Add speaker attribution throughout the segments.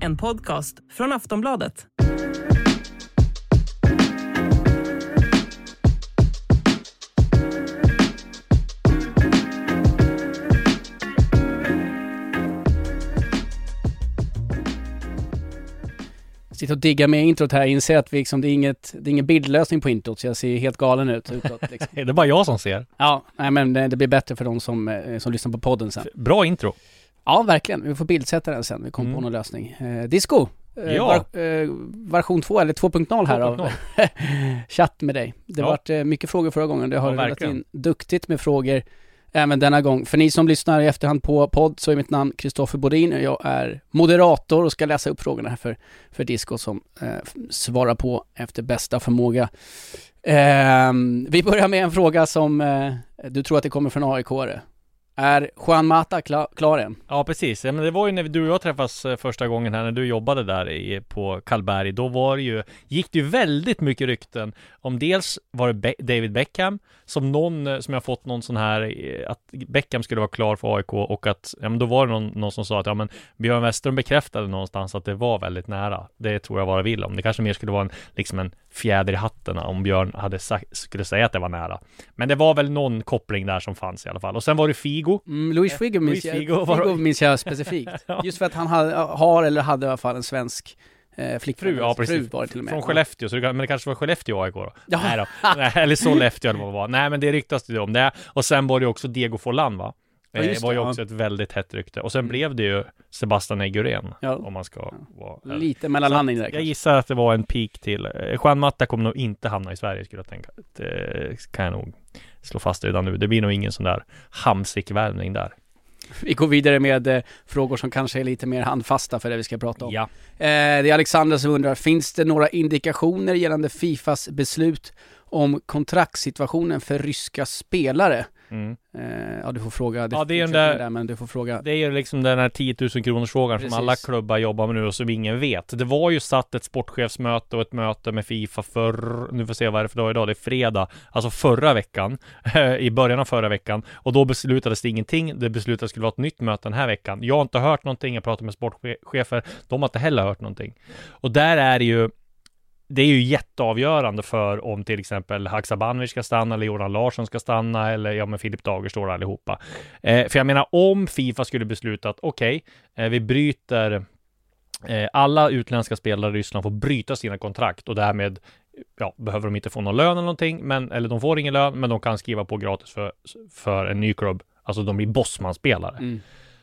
Speaker 1: En podcast från Aftonbladet.
Speaker 2: Sitter och diggar med introt här, inser att vi liksom, det är inget, det är ingen bildlösning på introt, så jag ser helt galen ut utåt. Liksom.
Speaker 3: Är det bara jag som ser?
Speaker 2: Ja, nej men det, det blir bättre för de som, eh, som lyssnar på podden sen.
Speaker 3: Bra intro.
Speaker 2: Ja, verkligen. Vi får bildsätta den sen, vi kommer på
Speaker 3: Mm.
Speaker 2: någon lösning. Eh, disco! Eh,
Speaker 3: Ja.
Speaker 2: var, eh, version 2 eller 2.0 här av
Speaker 3: 2.0.
Speaker 2: chatt med dig. Det
Speaker 3: Ja.
Speaker 2: vart eh, mycket frågor förra gången, det har
Speaker 3: Ja,
Speaker 2: du in duktigt med frågor även denna gång. För ni som lyssnar i efterhand på podd så är mitt namn Kristoffer Bodin och jag är moderator och ska läsa upp frågorna här för, för Disco som eh, svarar på efter bästa förmåga. Eh, vi börjar med en fråga som eh, du tror att det kommer från aik -are. Är Juan Mata klar, klar än?
Speaker 3: Ja precis, ja, men det var ju när du och jag träffas eh, första gången här när du jobbade där i, på Karlberg Då var det ju, gick det ju väldigt mycket rykten om dels var det Be- David Beckham som någon, eh, som jag fått någon sån här eh, Att Beckham skulle vara klar för AIK och att, ja men då var det någon, någon som sa att ja men Björn Westerholm bekräftade någonstans att det var väldigt nära. Det tror jag det vill om, det kanske mer skulle vara en, liksom en fjäder i hatten om Björn hade sagt, skulle säga att det var nära. Men det var väl någon koppling där som fanns i alla fall. Och sen var det Figo.
Speaker 2: Mm, Luis Figo minns,
Speaker 3: Luis
Speaker 2: jag,
Speaker 3: Figo
Speaker 2: Figo,
Speaker 3: var-
Speaker 2: minns jag specifikt. Just för att han hade, har eller hade i alla fall en svensk eh, flickvän.
Speaker 3: Fru, ja precis.
Speaker 2: Fru var det till och med.
Speaker 3: Från Skellefteå, så det, men det kanske var Skellefteå AIK då?
Speaker 2: Ja.
Speaker 3: Nej då. Nej, eller Sollefteå eller vad det var. Nej men det ryktas ju om det. Och sen var det också Diego Forlan va?
Speaker 2: Ja,
Speaker 3: Eh, det var ju
Speaker 2: det,
Speaker 3: också ett väldigt hett rykte. Och sen
Speaker 2: Mm.
Speaker 3: blev det ju Sebastian Eguren.
Speaker 2: Ja.
Speaker 3: Om man ska vara
Speaker 2: Lite mellanlandning där
Speaker 3: Jag
Speaker 2: kanske.
Speaker 3: gissar att det var en peak till. Eh, Juan Mata kommer nog inte hamna i Sverige skulle jag tänka. Det kan jag nog slå fast redan nu. Det blir nog ingen sån där hamsik värvning där.
Speaker 2: Vi går vidare med eh, frågor som kanske är lite mer handfasta för det vi ska prata om.
Speaker 3: Ja.
Speaker 2: Eh, det är Alexander som undrar, finns det några indikationer gällande Fifas beslut om kontraktssituationen för ryska spelare?
Speaker 3: Mm.
Speaker 2: Eh, ja, du får fråga.
Speaker 3: Ja, det är den där-
Speaker 2: det, men du får fråga.
Speaker 3: Det är ju liksom den här 10 000 kronors frågan
Speaker 2: Precis.
Speaker 3: som alla klubbar jobbar med nu och som ingen vet. Det var ju satt ett sportchefsmöte och ett möte med Fifa för, nu får vi se vad det är för dag idag, det är fredag, alltså förra veckan, i början av förra veckan. Och då beslutades det ingenting, det beslutades att det skulle vara ett nytt möte den här veckan. Jag har inte hört någonting, jag pratar med sportchefer, de har inte heller hört någonting. Och där är det ju det är ju jätteavgörande för om till exempel Haksabanovic ska stanna eller Jordan Larsson ska stanna eller ja men Filip Dagerstål allihopa. Eh, för jag menar om Fifa skulle besluta att okej, eh, vi bryter eh, alla utländska spelare i Ryssland får bryta sina kontrakt och därmed ja, behöver de inte få någon lön eller någonting, men, eller de får ingen lön, men de kan skriva på gratis för, för en ny klubb. Alltså de blir Bosman-spelare.
Speaker 2: Mm.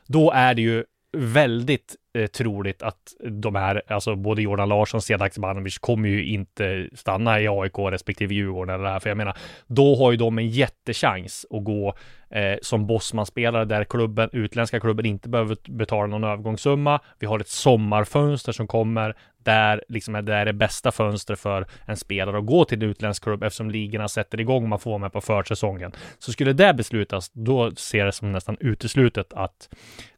Speaker 3: Då är det ju väldigt eh, troligt att de här, alltså både Jordan Larsson och Sedak Zbanovic kommer ju inte stanna i AIK respektive Djurgården eller det här, för jag menar, då har ju de en jättechans att gå eh, som Bosman-spelare där klubben, utländska klubben inte behöver betala någon övergångssumma. Vi har ett sommarfönster som kommer där liksom är det är det bästa fönstret för en spelare att gå till en utländsk klubb eftersom ligorna sätter igång och man får vara med på försäsongen. Så skulle det beslutas, då ser det som nästan uteslutet att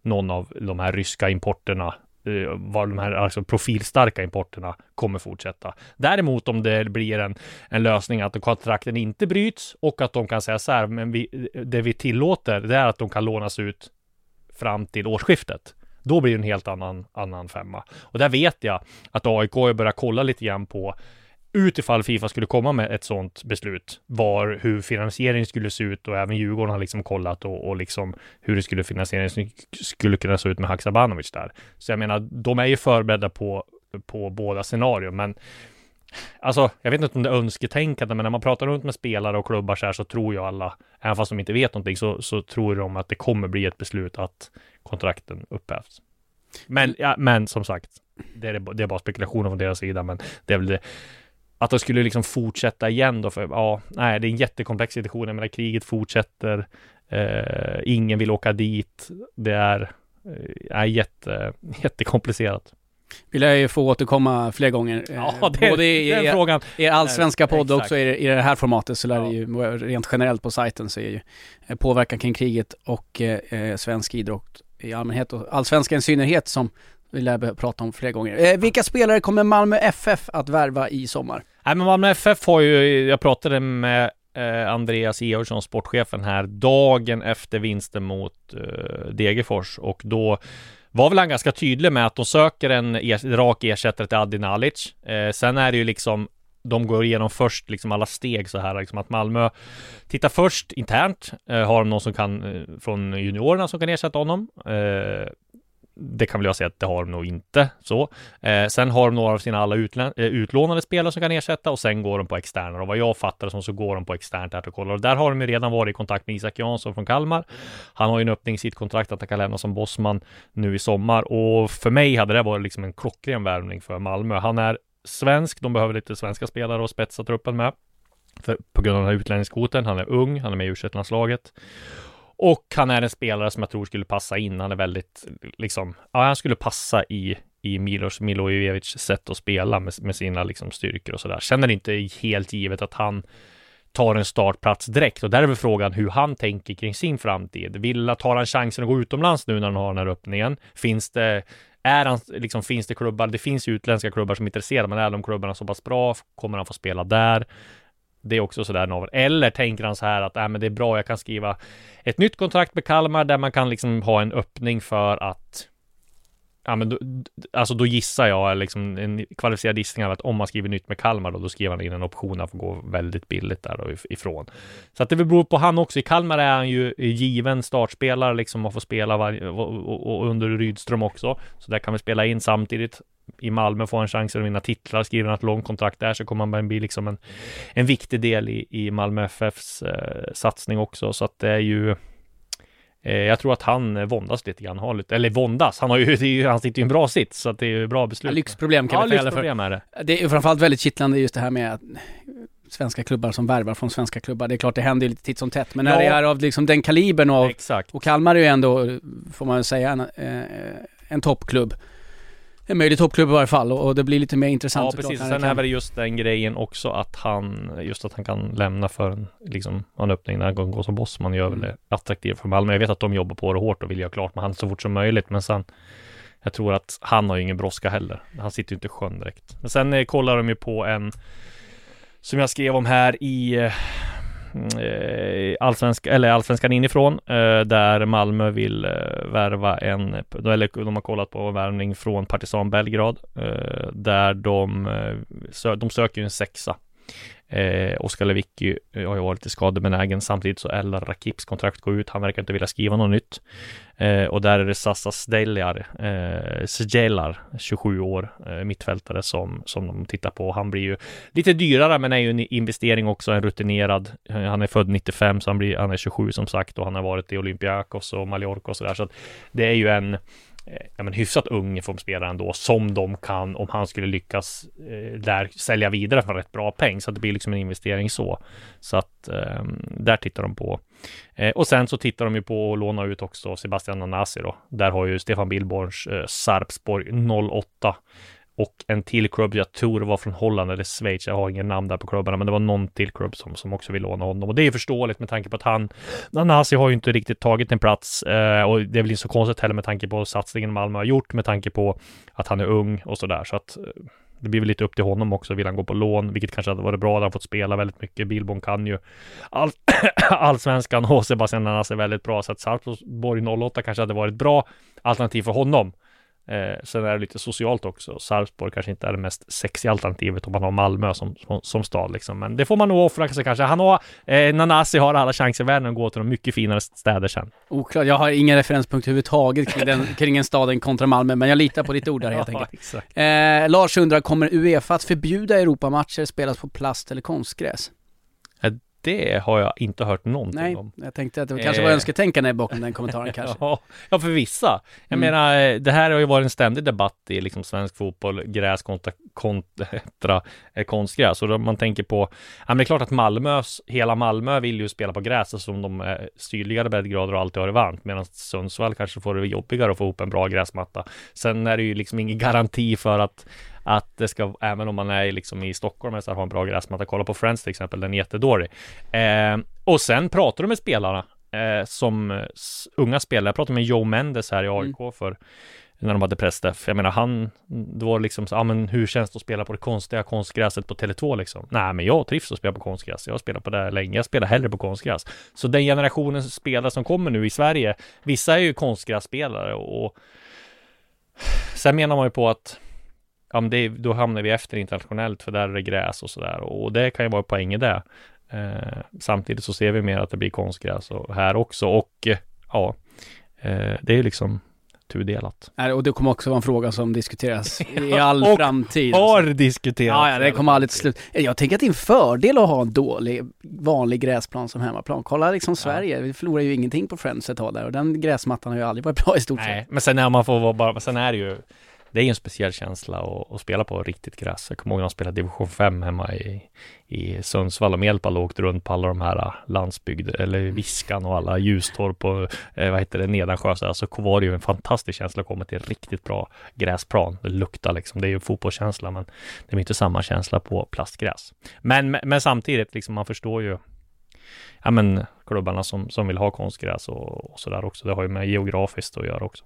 Speaker 3: någon av de här ryska importerna Eh, var de här alltså profilstarka importerna kommer fortsätta. Däremot om det blir en, en lösning att kontrakten inte bryts och att de kan säga så här, men vi, det vi tillåter det är att de kan lånas ut fram till årsskiftet. Då blir det en helt annan, annan femma. Och där vet jag att AIK har börjat kolla lite grann på utifall Fifa skulle komma med ett sådant beslut, var hur finansieringen skulle se ut och även Djurgården har liksom kollat och, och liksom hur det skulle finansieringen skulle kunna se ut med Haksabanovic där. Så jag menar, de är ju förberedda på, på båda scenarion, men Alltså, jag vet inte om det är önsketänkande, men när man pratar runt med spelare och klubbar så här så tror ju alla, även fast de inte vet någonting, så, så tror de att det kommer bli ett beslut att kontrakten upphävs. Men, ja, men som sagt, det är, det är bara spekulationer från deras sida, men det är väl det. Att de skulle liksom fortsätta igen då, för ja, nej, det är en jättekomplex situation. Jag menar, kriget fortsätter. Eh, ingen vill åka dit. Det är, eh, är jätte, jättekomplicerat.
Speaker 2: Vill jag ju få återkomma fler gånger. eh,
Speaker 3: Ja, det,
Speaker 2: Både i
Speaker 3: den
Speaker 2: er,
Speaker 3: frågan.
Speaker 2: er allsvenska podd och också i, i det här formatet så lär det
Speaker 3: Ja.
Speaker 2: ju, rent generellt på sajten så är ju eh, påverkan kring kriget och eh, svensk idrott i allmänhet och allsvenskan i synnerhet som vi lär behöva prata om fler gånger. Eh, vilka spelare kommer Malmö FF att värva i sommar?
Speaker 3: Nej, men Malmö FF har ju, jag pratade med eh, Andreas Georgsson, sportchefen här, dagen efter vinsten mot eh, Degerfors och då var väl han ganska tydlig med att de söker en er, rak ersättare till Adi Nalic. Eh, sen är det ju liksom de går igenom först liksom alla steg så här, liksom att Malmö tittar först internt. Eh, har de någon som kan eh, från juniorerna som kan ersätta honom? Eh, det kan väl jag säga att det har de nog inte så. Eh, sen har de några av sina alla utlä- eh, utlånade spelare som kan ersätta och sen går de på externa och vad jag fattar det som så går de på externt här och kollar och där har de ju redan varit i kontakt med Isak Jansson från Kalmar. Han har ju en öppning i sitt kontrakt att han kan lämna som bossman nu i sommar och för mig hade det varit liksom en klockren värvning för Malmö. Han är svensk, de behöver lite svenska spelare att spetsa truppen med. För, på grund av den här utlänningskvoten. Han är ung, han är med i u landslaget och han är en spelare som jag tror skulle passa in. Han är väldigt, liksom, ja, han skulle passa i, i Milos Milojevic sätt att spela med, med sina liksom, styrkor och sådär. Sen är det inte helt givet att han tar en startplats direkt och där är väl frågan hur han tänker kring sin framtid. Vill tar han chansen att gå utomlands nu när han har den här öppningen? Finns det är han, liksom, finns det klubbar, det finns ju utländska klubbar som är intresserade, men är de klubbarna så pass bra? Kommer han få spela där? Det är också sådär Navel. Eller tänker han så här att äh, men det är bra, jag kan skriva ett nytt kontrakt med Kalmar där man kan liksom ha en öppning för att Ja men då, alltså då gissar jag liksom en kvalificerad gissning av att om man skriver nytt med Kalmar då, då skriver han in en option att få gå väldigt billigt där ifrån. Så att det beror på han också. I Kalmar är han ju given startspelare liksom och får spela varje, och, och, och under Rydström också. Så där kan vi spela in samtidigt. I Malmö får han chansen att vinna titlar, skriver han ett långt kontrakt där så kommer han bli liksom en, en viktig del i, i Malmö FFs eh, satsning också. Så att det är ju jag tror att han våndas lite grann, har lite, eller våndas, han har ju, han sitter ju i en bra sits, så att det är ju bra beslut.
Speaker 2: Ja, lyxproblem kan
Speaker 3: ja,
Speaker 2: vi kalla för.
Speaker 3: är det.
Speaker 2: Det är framförallt väldigt kittlande just det här med att svenska klubbar som värvar från svenska klubbar. Det är klart det händer ju lite titt som tätt, men när
Speaker 3: Ja.
Speaker 2: det är av liksom den kalibern av,
Speaker 3: Exakt.
Speaker 2: och Kalmar är ju ändå, får man väl säga, en, eh, en toppklubb. En möjlig toppklubb i varje fall och, det blir lite mer intressant
Speaker 3: Ja, precis.
Speaker 2: det
Speaker 3: Sen är väl just den grejen också att han, just att han kan lämna för en, liksom, en öppning när han går som bossman gör väl
Speaker 2: Mm.
Speaker 3: det attraktivt för Malmö. Jag vet att de jobbar på det hårt och vill göra klart med han så fort som möjligt, men sen jag tror att han har ju ingen brådska heller. Han sitter ju inte i sjön direkt. Men sen eh, kollar de ju på en som jag skrev om här i eh, allsvenska, eller allsvenskan inifrån eh, där Malmö vill eh, värva en, eller de har kollat på värvning från Partisan Belgrad eh, där de, eh, sö, de söker ju en sexa. Eh, Oskar Lewicki eh, har ju varit lite skadebenägen samtidigt så Eldar Rakips kontrakt går ut. Han verkar inte vilja skriva något nytt. Eh, och där är det Sassa Sdeljar, eh, Sjelar, 27 år, eh, mittfältare som, som de tittar på. Han blir ju lite dyrare men är ju en investering också, en rutinerad. Eh, han är född 95 så han, blir, han är 27 som sagt och han har varit i Olympiakos och Mallorca och sådär. Så att det är ju en Eh, ja, men hyfsat ung formspelare ändå som de kan, om han skulle lyckas eh, där sälja vidare för rätt bra peng. Så att det blir liksom en investering så. Så att eh, där tittar de på. Eh, och sen så tittar de ju på att låna ut också Sebastian Nanasi då. Där har ju Stefan Billborns eh, Sarpsborg 08 och en till klubb, jag tror det var från Holland eller Schweiz, jag har ingen namn där på klubbarna, men det var någon till klubb som, som också vill låna honom. Och det är förståeligt med tanke på att han, Nanasi har ju inte riktigt tagit en plats eh, och det är väl inte så konstigt heller med tanke på satsningen Malmö har gjort, med tanke på att han är ung och sådär. Så att eh, det blir väl lite upp till honom också, vill han gå på lån, vilket kanske hade varit bra, hade han fått spela väldigt mycket. Bilbon kan ju all, allsvenskan och Sebastian Nanasi väldigt bra, så att Sarpsborg 08 kanske hade varit bra alternativ för honom. Eh, sen är det lite socialt också. Sarpsborg kanske inte är det mest sexiga alternativet om man har Malmö som, som, som stad liksom. Men det får man nog offra sig kanske. Han har, eh, Nanasi har alla chanser i världen att gå till de mycket finare städer sen.
Speaker 2: Oklart, jag har ingen referenspunkt överhuvudtaget kring, den, kring en staden kontra Malmö, men jag litar på ditt ord där helt enkelt. Eh, Lars undrar, kommer Uefa att förbjuda Europamatcher spelas på plast eller konstgräs?
Speaker 3: Det har jag inte hört någonting
Speaker 2: Nej,
Speaker 3: om.
Speaker 2: jag tänkte att det kanske var
Speaker 3: Eh.
Speaker 2: önsketänkande bakom den kommentaren kanske.
Speaker 3: Ja, ja, för vissa. Jag
Speaker 2: Mm.
Speaker 3: menar, eh, det här har ju varit en ständig debatt i liksom svensk fotboll, gräs kontra, kontra eh, konstgräs. Och då man tänker på, ja men det är klart att Malmös, hela Malmö vill ju spela på gräs eftersom de är sydligare breddgrader och alltid har det varmt. Medan Sundsvall kanske får det jobbigare att få ihop en bra gräsmatta. Sen är det ju liksom ingen garanti för att att det ska, även om man är liksom i Stockholm eller har en bra gräsmatta, kolla på Friends till exempel, den är jättedålig. Eh, och sen pratar du med spelarna eh, som unga spelare. Jag pratade med Joe Mendes här i AIK för när de hade pressträff. Jag menar han, det var liksom så, ja men hur känns det att spela på det konstiga konstgräset på Tele2 liksom? Nej men jag trivs att spela på konstgräs. Jag har spelat på det länge. Jag spelar hellre på konstgräs. Så den generationen spelare som kommer nu i Sverige, vissa är ju konstgrässpelare och sen menar man ju på att ja, men det, då hamnar vi efter internationellt för där är det gräs och sådär och det kan ju vara poäng i det. Eh, samtidigt så ser vi mer att det blir konstgräs och här också och ja, eh, det är liksom tudelat.
Speaker 2: Och det kommer också vara en fråga som diskuteras i all
Speaker 3: Och
Speaker 2: framtid.
Speaker 3: Har
Speaker 2: alltså.
Speaker 3: diskuterats.
Speaker 2: Ja, ja, det kommer aldrig till slut. Jag tänker att det är en fördel att ha en dålig, vanlig gräsplan som hemmaplan. Kolla liksom Sverige, vi förlorar ju ingenting på Friends ett tag där och den gräsmattan har ju aldrig varit bra i stort sett.
Speaker 3: Nej, men sen när man får vara bara, sen är det ju det är ju en speciell känsla att, att spela på riktigt gräs. Jag kommer ihåg när jag spelade division 5 hemma i, i Sundsvall och Mjällby åkte runt på alla de här landsbygd eller Viskan och alla Ljustorp och eh, vad heter det, Nedansjö. Så alltså var det ju en fantastisk känsla att komma till en riktigt bra gräsplan. Det luktar liksom, det är ju fotbollskänsla men det är inte samma känsla på plastgräs. Men, men samtidigt, liksom man förstår ju ja men klubbarna som, som vill ha konstgräs och, och sådär också. Det har ju med geografiskt att göra också.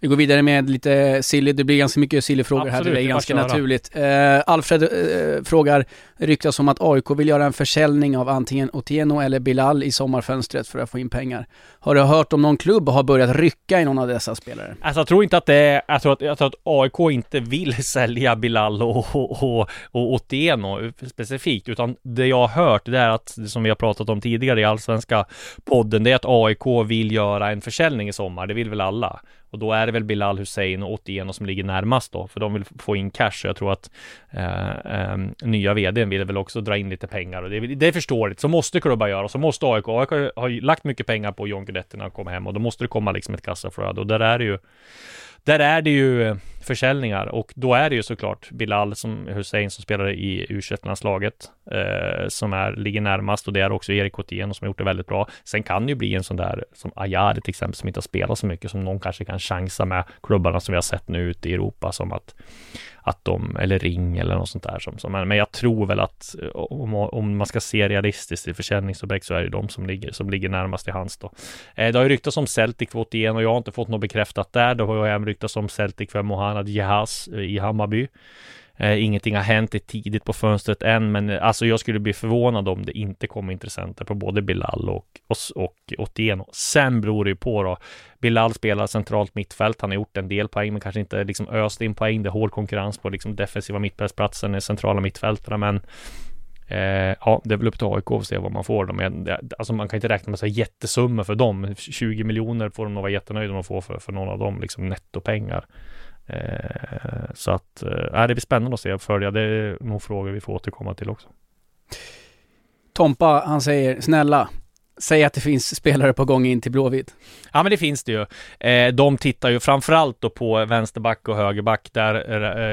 Speaker 2: Vi går vidare med lite silly, det blir ganska mycket silly-frågor här, det är ganska naturligt. Eh, Alfred eh, frågar, ryktas om att AIK vill göra en försäljning av antingen Otieno eller Bilal i sommarfönstret för att få in pengar. Har du hört om någon klubb har börjat rycka i någon av dessa spelare?
Speaker 3: Alltså jag tror inte att det är, jag tror att, jag tror att AIK inte vill sälja Bilal och, och, och, och Otieno specifikt, utan det jag har hört, det är att, som vi har pratat om tidigare i Allsvenska podden, det är att AIK vill göra en försäljning i sommar, det vill väl alla. Och då är det väl Bilal Hussein och Otieno som ligger närmast då, för de vill få in cash. Jag tror att eh, eh, nya vdn vill väl också dra in lite pengar och det, är- det är förståeligt. Så måste klubbar göra och så måste AIK. AIK har ju lagt mycket pengar på John Guidetti när han kom hem och då måste det komma liksom ett kassaflöde och där är det ju där är det ju eh, försäljningar och då är det ju såklart Bilal som Hussein som spelar i u landslaget eh, som är, ligger närmast och det är också Erik Otieno som har gjort det väldigt bra. Sen kan det ju bli en sån där som Ayari till exempel som inte har spelat så mycket som någon kanske kan chansa med klubbarna som vi har sett nu ute i Europa som att att de, eller Ring eller något sånt där som, som men jag tror väl att eh, om, om man ska se realistiskt i försäljningsobjekt så är det de som ligger, som ligger närmast i hans då. Eh, det har ju ryktats om Celtic för 81 och jag har inte fått något bekräftat där. Det har ju även ryktats om Celtic för Mohamed Jehaz eh, i Hammarby. Eh, ingenting har hänt, det är tidigt på fönstret än, men eh, alltså jag skulle bli förvånad om det inte kommer intressenter på både Bilal och, och, och Otieno. Sen beror det ju på då. Bilal spelar centralt mittfält, han har gjort en del poäng, men kanske inte liksom öst in poäng. Det är hård konkurrens på liksom defensiva mittfältsplatsen, i centrala mittfältarna, men Eh, ja, det är väl upp till AIK att se vad man får. Men det, alltså man kan inte räkna med så här jättesummor för dem. 20 miljoner får de nog vara jättenöjda med att få för, för någon av dem, liksom nettopengar. Eh, så att, eh, det blir spännande att se och följa. Det är nog frågor vi får återkomma till också.
Speaker 2: Tompa, han säger, snälla, säg att det finns spelare på gång in till Blåvitt.
Speaker 3: Ja, men det finns det ju. Eh, de tittar ju framförallt då på vänsterback och högerback där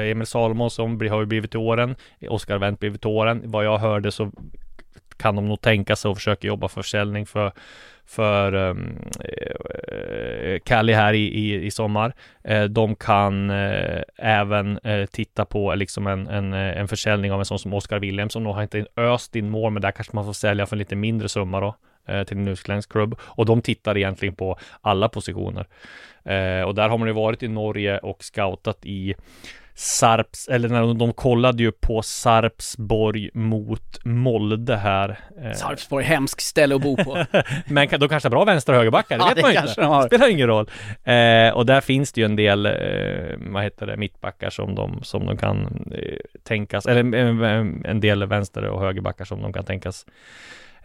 Speaker 3: eh, Emil Salomonsson blir- har ju blivit till åren. Oskar Wendt blivit till åren. Vad jag hörde så kan de nog tänka sig att försöka jobba för försäljning för för um, eh, eh här i, i, i sommar. Eh, de kan eh, även eh, titta på liksom en, en, eh, en försäljning av en sån som Oscar Williams som nog har inte öst in mål, men där kanske man får sälja för en lite mindre summa då till en utländsk klubb. Och de tittar egentligen på alla positioner. Eh, och där har man ju varit i Norge och scoutat i Sarps, eller när de, de kollade ju på Sarpsborg mot Molde här. Eh,
Speaker 2: Sarpsborg, hemskt ställe att bo på.
Speaker 3: Men de kanske har bra vänster och högerbackar, det
Speaker 2: Ja,
Speaker 3: vet
Speaker 2: det
Speaker 3: man ju inte.
Speaker 2: de har.
Speaker 3: Spelar ingen roll. Eh, och där finns det ju en del, eh, vad heter det, mittbackar som de, som de kan eh, tänkas, eller eh, en del vänster och högerbackar som de kan tänkas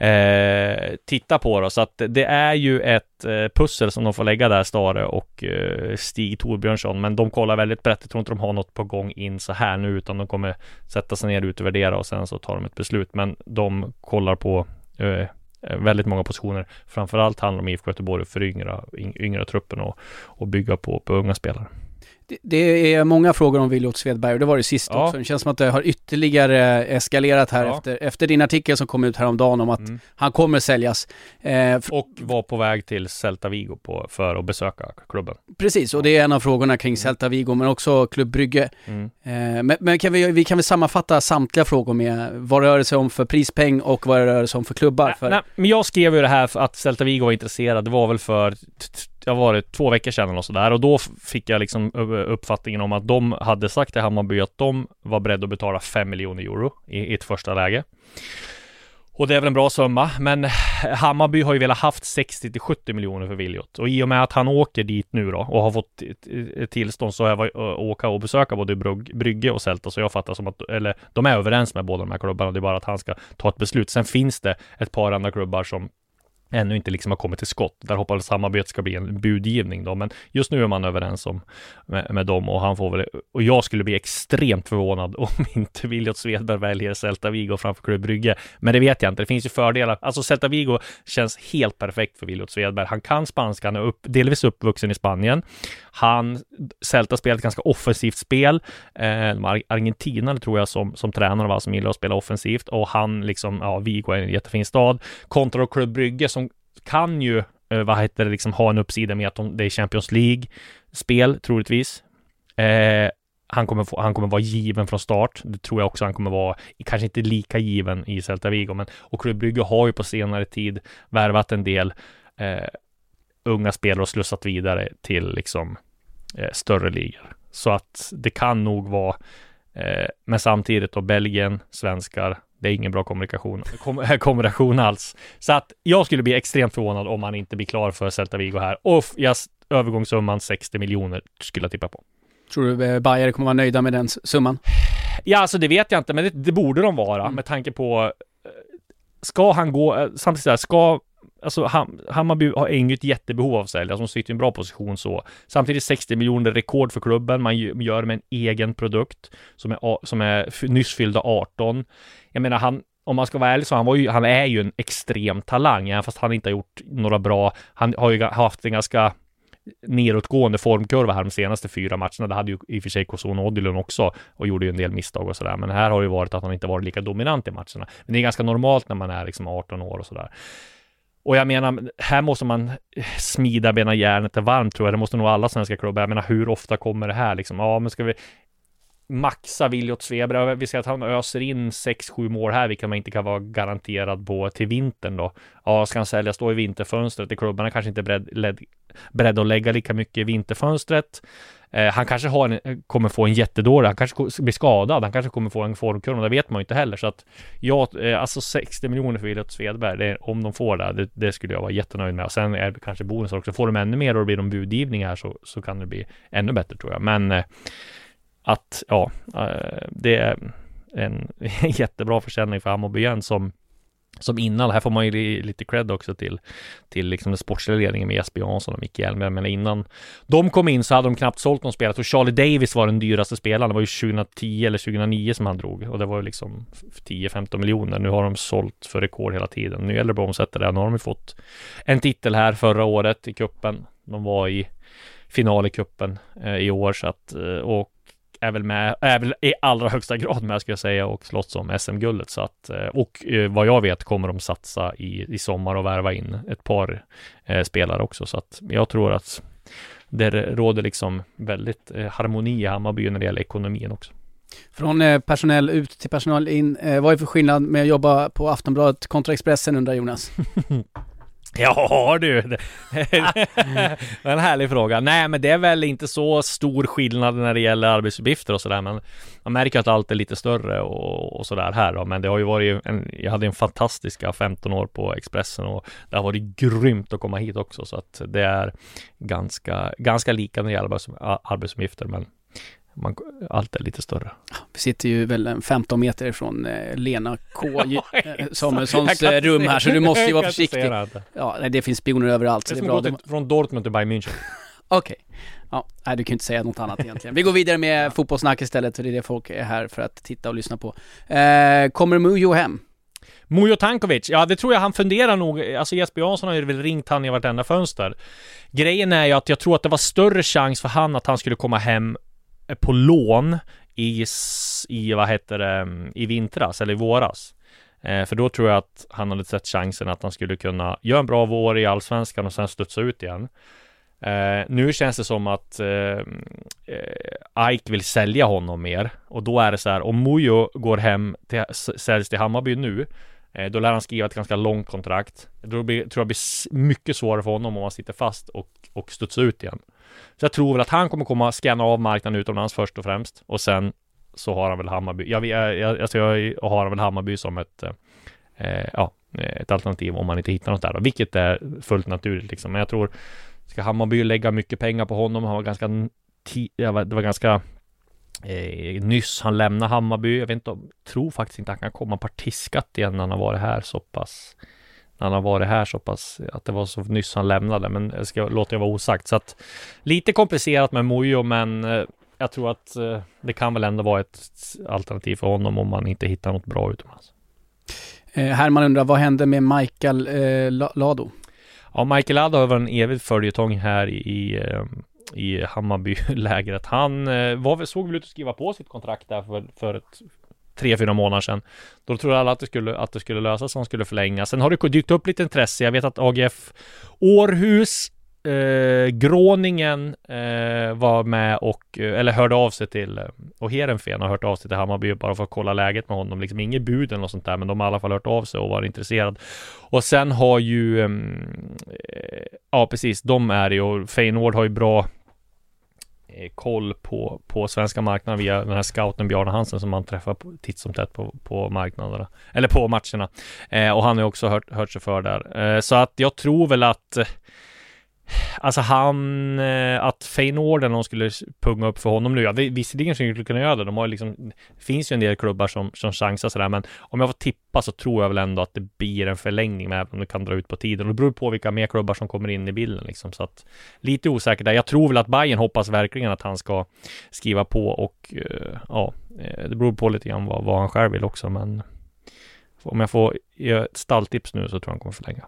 Speaker 3: eh, titta på då. Så att det är ju ett eh, pussel som de får lägga där, Stare och eh, Stig Torbjörnsson. Men de kollar väldigt brett. Jag tror inte de har något på gång in så här nu, utan de kommer sätta sig ner utvärdera och sen så tar de ett beslut. Men de kollar på eh, väldigt många positioner. Framförallt handlar det om IFK Göteborg för föryngra yngre truppen och, och bygga på, på unga spelare.
Speaker 2: Det, det är många frågor om Williot Svedberg och det var det sist
Speaker 3: Ja.
Speaker 2: också. Det känns som att det har ytterligare eskalerat här
Speaker 3: Ja.
Speaker 2: efter, efter din artikel som kom ut häromdagen om att
Speaker 3: Mm.
Speaker 2: han kommer säljas. Eh,
Speaker 3: Och var på väg till Celta Vigo på, för att besöka klubben.
Speaker 2: precis, och det är en av frågorna kring Celta Vigo men också Klubb Brygge.
Speaker 3: Mm.
Speaker 2: Eh, men men kan vi, vi kan väl sammanfatta samtliga frågor med vad rör det sig om för prispeng och vad rör det sig om för klubbar? För,
Speaker 3: Nej, men jag skrev ju det här för att Celta Vigo var intresserad. Det var väl för, jag var det två veckor sedan och sådär. Och då fick jag liksom uppfattningen om att de hade sagt till Hammarby att de var beredda att betala 5 miljoner euro i, i ett första läge. Och det är väl en bra summa, men Hammarby har ju velat haft 60 till 70 miljoner för Williot. Och i och med att han åker dit nu då och har fått tillstånd så har jag varit- åka och besöka både Brygge och Celta. Så jag fattar som att, eller de är överens med båda de här klubbarna. Det är bara att han ska ta ett beslut. Sen finns det ett par andra klubbar som ännu inte liksom har kommit till skott. Där hoppas samarbetet ska bli en budgivning då, men just nu är man överens om med, med dem och han får väl, och jag skulle bli extremt förvånad om inte Williot Svedberg väljer Celta Vigo framför Klubb Brygge. Men det vet jag inte. Det finns ju fördelar. Alltså Celta Vigo känns helt perfekt för Williot Svedberg. Han kan spanska, han är upp, delvis uppvuxen i Spanien. Han, Celta spelar ett ganska offensivt spel. Eh, argentinare tror jag som, som tränare var, som gillar att spela offensivt och han liksom, ja, Vigo är en jättefin stad. Kontra Klubb Brygge som kan ju, eh, vad heter det, liksom ha en uppsida med att de, det är Champions League-spel troligtvis. Eh, han kommer, få, han kommer vara given från start. Det tror jag också han kommer vara, kanske inte lika given i Celta Vigo, men och Klubb Brygge har ju på senare tid värvat en del eh, unga spelare och slussat vidare till liksom eh, större ligor. Så att det kan nog vara, eh, men samtidigt då Belgien, svenskar, det är ingen bra kommunikation, kom, kombination alls. Så att jag skulle bli extremt förvånad om han inte blir klar för Celta Vigo här. Och jag, övergångssumman 60 miljoner skulle jag tippa på.
Speaker 2: Tror du eh, Bajare kommer vara nöjda med den summan?
Speaker 3: Ja, alltså det vet jag inte, men det, det borde de vara
Speaker 2: Mm.
Speaker 3: med tanke på eh, Ska han gå, eh, samtidigt så här, ska Alltså Ham, Hammarby har inget jättebehov av sälj, alltså de sitter i en bra position så. Samtidigt 60 miljoner rekord för klubben, man gör med en egen produkt som är, som är nyss fyllda 18. Jag menar han, om man ska vara ärlig så han var ju, han är ju en extrem talang, även fast han inte har gjort några bra, han har ju haft en ganska nedåtgående formkurva här de senaste fyra matcherna. Det hade ju i och för sig Koson Odilon också och gjorde ju en del misstag och sådär. Men här har det ju varit att han inte varit lika dominant i matcherna. Men det är ganska normalt när man är liksom 18 år och sådär. Och jag menar, här måste man smida medan järnet är varmt tror jag. Det måste nog alla svenska klubbar. Jag menar, hur ofta kommer det här liksom? Ja, men ska vi maxa Williot Svebra. Vi ser att han öser in 6-7 mål här, vilket man inte kan vara garanterad på till vintern då. Ja, ska han säljas då i vinterfönstret? Klubbarna Klubbarna kanske inte är beredd, led, beredda att lägga lika mycket i vinterfönstret. Eh, han kanske har en, kommer få en jättedålig, han kanske blir skadad, han kanske kommer få en formkurva, det vet man ju inte heller. Så att ja, eh, alltså 60 miljoner för Williot Svedberg, det, om de får det, det, det skulle jag vara jättenöjd med. Och sen är det kanske bonusar också. Får de ännu mer och det blir de budgivning här så, så kan det bli ännu bättre tror jag. Men eh, att, ja, eh, det är en jättebra försäljning för Hammarby igen som som innan, här får man ju lite cred också till, till liksom den sportsliga ledningen med Jesper Jansson och Micke Hjelmberg, men innan de kom in så hade de knappt sålt någon spelare. Och Charlie Davis var den dyraste spelaren, det var ju 2010 eller 2009 som han drog och det var ju liksom 10-15 miljoner. Nu har de sålt för rekord hela tiden. Nu gäller det bara att omsätta det. Nu har de ju fått en titel här förra året i kuppen. De var i final i kuppen eh, i år så att, eh, och är väl med, är väl i allra högsta grad med ska jag säga och slåss om SM-guldet så att eh, och eh, vad jag vet kommer de satsa i, i sommar och värva in ett par eh, spelare också så att jag tror att det råder liksom väldigt eh, harmoni i Hammarby när det gäller ekonomin också.
Speaker 2: Från eh, personell ut till personal in. Eh, vad är för skillnad med att jobba på Aftonbladet kontra Expressen undrar Jonas?
Speaker 3: Ja du! Det är en härlig fråga. Nej men det är väl inte så stor skillnad när det gäller arbetsuppgifter och sådär men man märker att allt är lite större och, och sådär här då. Men det har ju varit en, jag hade en fantastiska 15 år på Expressen och det har varit grymt att komma hit också så att det är ganska, ganska lika när det gäller arbetsuppgifter men man, allt är lite större.
Speaker 2: Vi sitter ju väl 15 meter ifrån eh, Lena K eh, Samuelssons eh, rum här så du måste ju vara försiktig. Ja, det finns spioner överallt.
Speaker 3: Så det är bra. Till, från Dortmund till Bayern München.
Speaker 2: Okej. Okay. Ja, nej, du kan ju inte säga något annat egentligen. Vi går vidare med fotbollssnack istället, för det är det folk är här för att titta och lyssna på. Eh, kommer Mujo hem?
Speaker 3: Mujo Tankovic, ja det tror jag han funderar nog. Alltså Jesper Jansson har ju väl ringt han i vartenda fönster. Grejen är ju att jag tror att det var större chans för han att han skulle komma hem på lån i, i vad heter det, mm, i vintras eller i våras. Eh, för då tror jag att han hade sett chansen att han skulle kunna göra en bra vår i allsvenskan och sen studsa ut igen. Eh, nu känns det som att eh, eh Ike vill sälja honom mer och då är det så här om Mujo går hem till, säljs till Hammarby nu Eh, då lär han skriva ett ganska långt kontrakt. Då blir, tror jag det blir mycket svårare för honom om han sitter fast och, och studsar ut igen. Så jag tror väl att han kommer komma scanna av marknaden utomlands först och främst och sen så har han väl Hammarby. Jag, jag, jag, alltså jag har väl Hammarby som ett eh, eh, ja, ett alternativ om man inte hittar något där då, vilket är fullt naturligt liksom. Men jag tror ska Hammarby lägga mycket pengar på honom. Han var ganska det var ganska eh, nyss han lämnade Hammarby. Jag vet inte, tror faktiskt inte han kan komma partiskat igen när han har varit här så pass han har varit här så pass att det var så nyss han lämnade, men jag ska låta det vara osagt. Så att lite komplicerat med Mojo, men eh, jag tror att eh, det kan väl ändå vara ett alternativ för honom om man inte hittar något bra utomlands.
Speaker 2: Eh, Herman undrar, vad hände med Michael eh, Lado?
Speaker 3: Ja, Michael Lado har varit en evig följetong här i, eh, i Hammarby-lägret. Han eh, var, såg väl ut att skriva på sitt kontrakt där för, för ett tre, fyra månader sedan. Då trodde alla att det skulle, att det skulle lösas, han skulle förlängas. Sen har det dykt upp lite intresse. Jag vet att AGF Århus Eh, Gråningen eh, var med och, eh, eller hörde av sig till, eh, och Heerenveen har hört av sig till Hammarby bara för att kolla läget med honom. Liksom inget bud eller något sånt där, men de har i alla fall hört av sig och varit intresserade. Och sen har ju, mm, eh, ja precis, de är ju, och Feyenoord har ju bra eh, koll på, på svenska marknaden via den här scouten Bjarne Hansen som man träffar titt som tätt på, på marknaderna, eller på matcherna. Eh, och han har också hört, hört sig för där. Eh, så att jag tror väl att Alltså han, eh, att Feyenoord eller någon skulle punga upp för honom nu, ja det, visserligen skulle de kunna göra det, de har ju liksom, det finns ju en del klubbar som, som chansar sådär, men om jag får tippa så tror jag väl ändå att det blir en förlängning även om det kan dra ut på tiden. Och det beror på vilka mer klubbar som kommer in i bilden liksom, så att lite osäkert där. Jag tror väl att Bayern hoppas verkligen att han ska skriva på och uh, ja, eh, det beror på lite grann vad, vad han själv vill också, men om jag får ge ett stalltips nu så tror jag han kommer förlänga.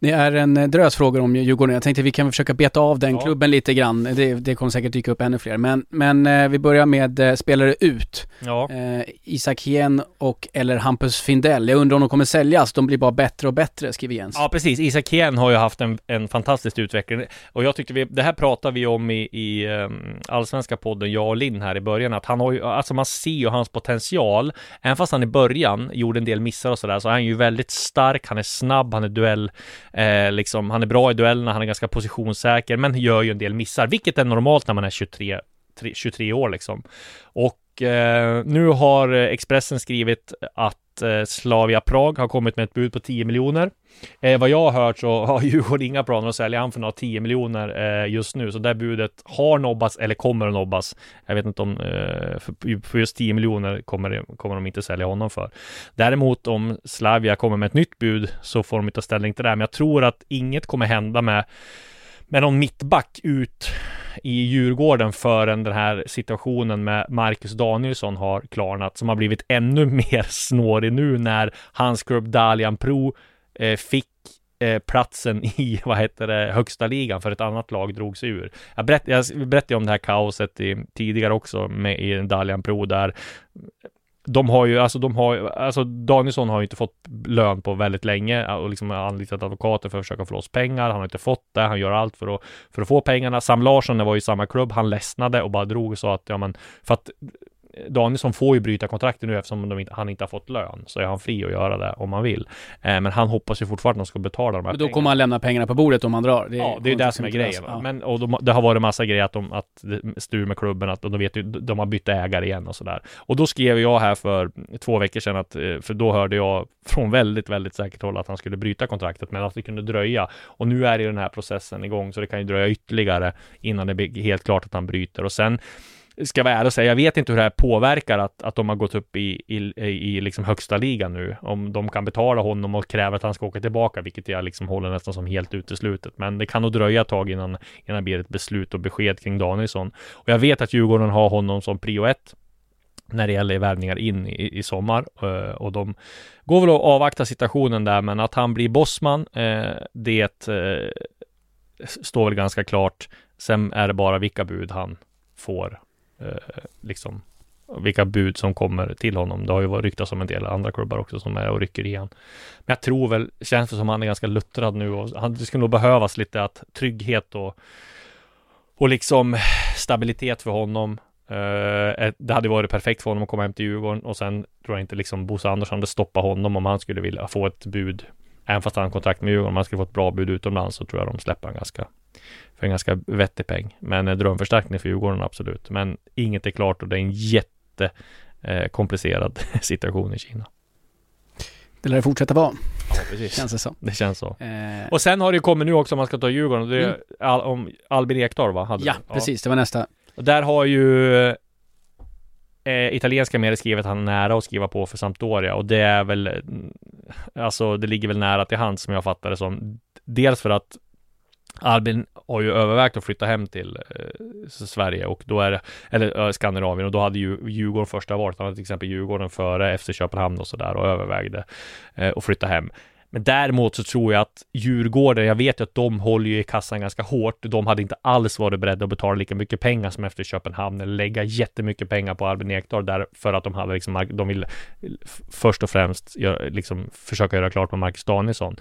Speaker 2: Det är en eh, drös frågor om Djurgården. Jag tänkte vi kan försöka beta av den ja. klubben lite grann. Det, det kommer säkert dyka upp ännu fler. Men, men eh, vi börjar med eh, spelare ut. Ja. Eh, Isak Hien och eller Hampus Findell. Jag undrar om de kommer säljas. De blir bara bättre och bättre, skriver Jens.
Speaker 3: Ja, precis. Isak Hien har ju haft en, en fantastisk utveckling. Och jag tyckte vi, det här pratade vi om i, i um, allsvenska podden, jag och Linn här i början, att han har ju, alltså man ser ju hans potential. Även fast han i början gjorde en del missar och sådär, så är han ju väldigt stark, han är snabb, han är duell Eh, liksom, han är bra i duellerna, han är ganska positionssäker, men gör ju en del missar, vilket är normalt när man är 23, 23 år liksom. Och eh, nu har Expressen skrivit att Eh, Slavia Prag har kommit med ett bud på 10 miljoner. Eh, vad jag har hört så har Djurgården inga planer att sälja han för några 10 miljoner eh, just nu, så det budet har nobbats eller kommer att nobbas. Jag vet inte om, eh, för, för, just 10 miljoner kommer, kommer de inte sälja honom för. Däremot om Slavia kommer med ett nytt bud så får de ta ställning till det, men jag tror att inget kommer hända med med någon mittback ut i Djurgården förrän den här situationen med Marcus Danielsson har klarnat, som har blivit ännu mer snårig nu när hans klubb Dalian Pro eh, fick eh, platsen i, vad heter det, högsta ligan för ett annat lag drog sig ur. Jag, berätt, jag berättade om det här kaoset i, tidigare också med i Dalian Pro där de har ju, alltså de har alltså Danielsson har ju inte fått lön på väldigt länge och liksom anlitat advokater för att försöka få loss pengar. Han har inte fått det. Han gör allt för att, för att få pengarna. Sam Larsson var ju i samma klubb. Han ledsnade och bara drog och sa att, ja men, för att Danielsson får ju bryta kontraktet nu eftersom inte, han inte har fått lön. Så är han fri att göra det om han vill. Eh, men han hoppas ju fortfarande att de ska betala de här
Speaker 2: Men då kommer han lämna pengarna på bordet om han drar.
Speaker 3: Det ja, det är det som är grejen. Ja. Men, och de, det har varit massa grejer att de, att styr med klubben, att de vet ju, de har bytt ägare igen och sådär. Och då skrev jag här för två veckor sedan att, eh, för då hörde jag från väldigt, väldigt säkert håll att han skulle bryta kontraktet, men att det kunde dröja. Och nu är ju den här processen igång, så det kan ju dröja ytterligare innan det blir helt klart att han bryter. Och sen ska vara ärlig och säga, jag vet inte hur det här påverkar att, att de har gått upp i, i, i liksom högsta ligan nu. Om de kan betala honom och kräva att han ska åka tillbaka, vilket jag liksom håller nästan som helt uteslutet. Men det kan nog dröja ett tag innan, innan det blir ett beslut och besked kring Danielsson. Och jag vet att Djurgården har honom som prio ett när det gäller värvningar in i, i sommar uh, och de går väl att avvakta situationen där, men att han blir bossman, uh, det uh, står väl ganska klart. Sen är det bara vilka bud han får Eh, liksom vilka bud som kommer till honom. Det har ju varit om en del andra klubbar också som är och rycker igen. Men jag tror väl, känns det som han är ganska luttrad nu och han, det skulle nog behövas lite att trygghet och och liksom stabilitet för honom. Uh, det hade varit perfekt för honom att komma hem till Djurgården och sen tror jag inte liksom Bosse Andersson hade stoppat honom om han skulle vilja få ett bud. Även fast han har kontrakt med Djurgården, om han skulle få ett bra bud utomlands så tror jag de släpper han ganska för en ganska vettig peng. Men en drömförstärkning för Djurgården absolut. Men inget är klart och det är en jätte eh, situation i Kina.
Speaker 2: Det lär fortsätta vara.
Speaker 3: Ja, precis.
Speaker 2: Känns det så.
Speaker 3: Det känns så. Eh. Och sen har det ju kommit nu också om man ska ta Djurgården. Det mm. all, om Albin Ekdal va?
Speaker 2: Hade ja, det. precis. Det var nästa.
Speaker 3: Och där har ju eh, italienska medier skrivit att han är nära att skriva på för Sampdoria och det är väl Alltså det ligger väl nära till hands som jag fattar det som. Dels för att Albin har ju övervägt att flytta hem till eh, Sverige och då är det, eller eh, Skandinavien och då hade ju Djurgården första valet. Han hade till exempel Djurgården före efter Köpenhamn och sådär och övervägde eh, att flytta hem. Men däremot så tror jag att Djurgården, jag vet ju att de håller ju i kassan ganska hårt. De hade inte alls varit beredda att betala lika mycket pengar som efter Köpenhamn eller lägga jättemycket pengar på Albin Ekdal där för att de hade liksom, de vill eh, först och främst gör, liksom försöka göra klart med Marcus Danielsson.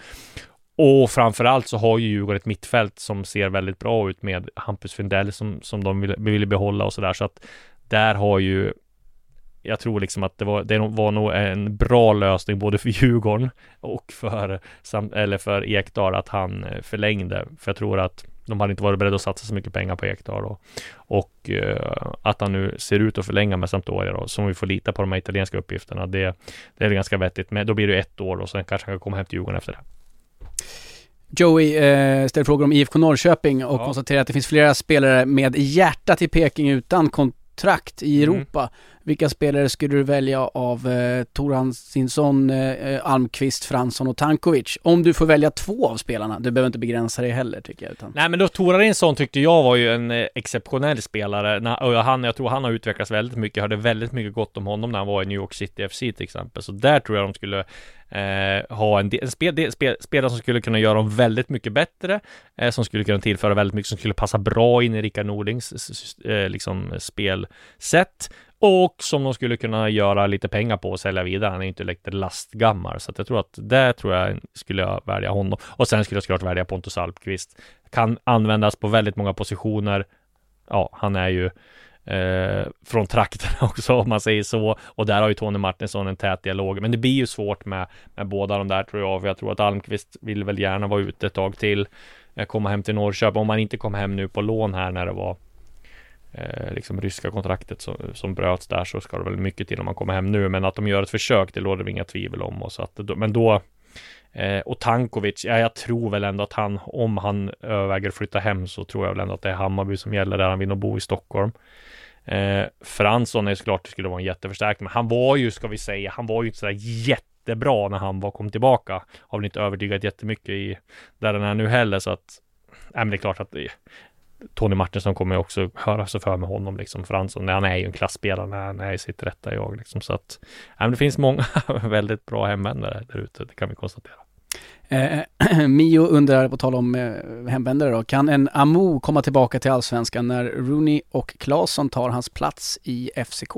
Speaker 3: Och framförallt så har ju Djurgården ett mittfält som ser väldigt bra ut med Hampus Findell som, som de ville, ville behålla och sådär. Så att där har ju jag tror liksom att det var, det var nog en bra lösning både för Djurgården och för, eller för Ekdal att han eh, förlängde. För jag tror att de hade inte varit beredda att satsa så mycket pengar på Ekdal då och uh, att han nu ser ut att förlänga med Sampdoria då, som vi får lita på de här italienska uppgifterna. Det, det är ganska vettigt, men då blir det ett år och sen kanske han kan komma hem till Djurgården efter det.
Speaker 2: Joey eh, ställer frågor om IFK Norrköping och ja. konstaterar att det finns flera spelare med hjärtat i Peking utan kontrakt i mm. Europa. Vilka spelare skulle du välja av eh, Toransinsson, eh, Almqvist, Fransson och Tankovic? Om du får välja två av spelarna, du behöver inte begränsa dig heller tycker jag. Utan...
Speaker 3: Nej men då Torarinsson tyckte jag var ju en eh, exceptionell spelare. och han, jag tror han har utvecklats väldigt mycket. Jag hörde väldigt mycket gott om honom när han var i New York City FC till exempel. Så där tror jag de skulle eh, ha en, en spel, del, spel, spelare som skulle kunna göra dem väldigt mycket bättre, eh, som skulle kunna tillföra väldigt mycket, som skulle passa bra in i Rickard Nordings eh, liksom spelsätt och som de skulle kunna göra lite pengar på och sälja vidare. Han är ju inte direkt lastgammal, så att jag tror att där tror jag skulle jag välja honom. Och sen skulle jag såklart välja Pontus Alpqvist. Kan användas på väldigt många positioner. Ja, han är ju eh, från trakterna också om man säger så. Och där har ju Tony Martinsson en tät dialog. Men det blir ju svårt med, med båda de där tror jag. För jag tror att Almqvist vill väl gärna vara ute ett tag till. Eh, komma hem till Norrköping. Om man inte kom hem nu på lån här när det var eh, liksom ryska kontraktet som, som bröts där så ska det väl mycket till om man kommer hem nu. Men att de gör ett försök, det råder det inga tvivel om. Och så att, men då eh, och Tankovic, ja, jag tror väl ändå att han, om han överväger att flytta hem så tror jag väl ändå att det är Hammarby som gäller där han vill nog bo i Stockholm. Eh, Fransson är såklart det skulle vara en jätteförstärkning, men han var ju, ska vi säga, han var ju inte sådär jättebra när han var kom tillbaka. Har väl inte övertygat jättemycket i där den är nu heller, så att, nej men det är klart att eh, det, Tony Martinsson kommer ju också höra sig för med honom liksom. Fransson, han är ju en klassspelare när han är i sitt rätta jag liksom. Så att, ja, men det finns många väldigt bra hemvändare där ute, det kan vi konstatera.
Speaker 2: Eh, Mio undrar, på tal om eh, hemvändare då, kan en Amo komma tillbaka till Allsvenskan när Rooney och Claesson tar hans plats i FCK?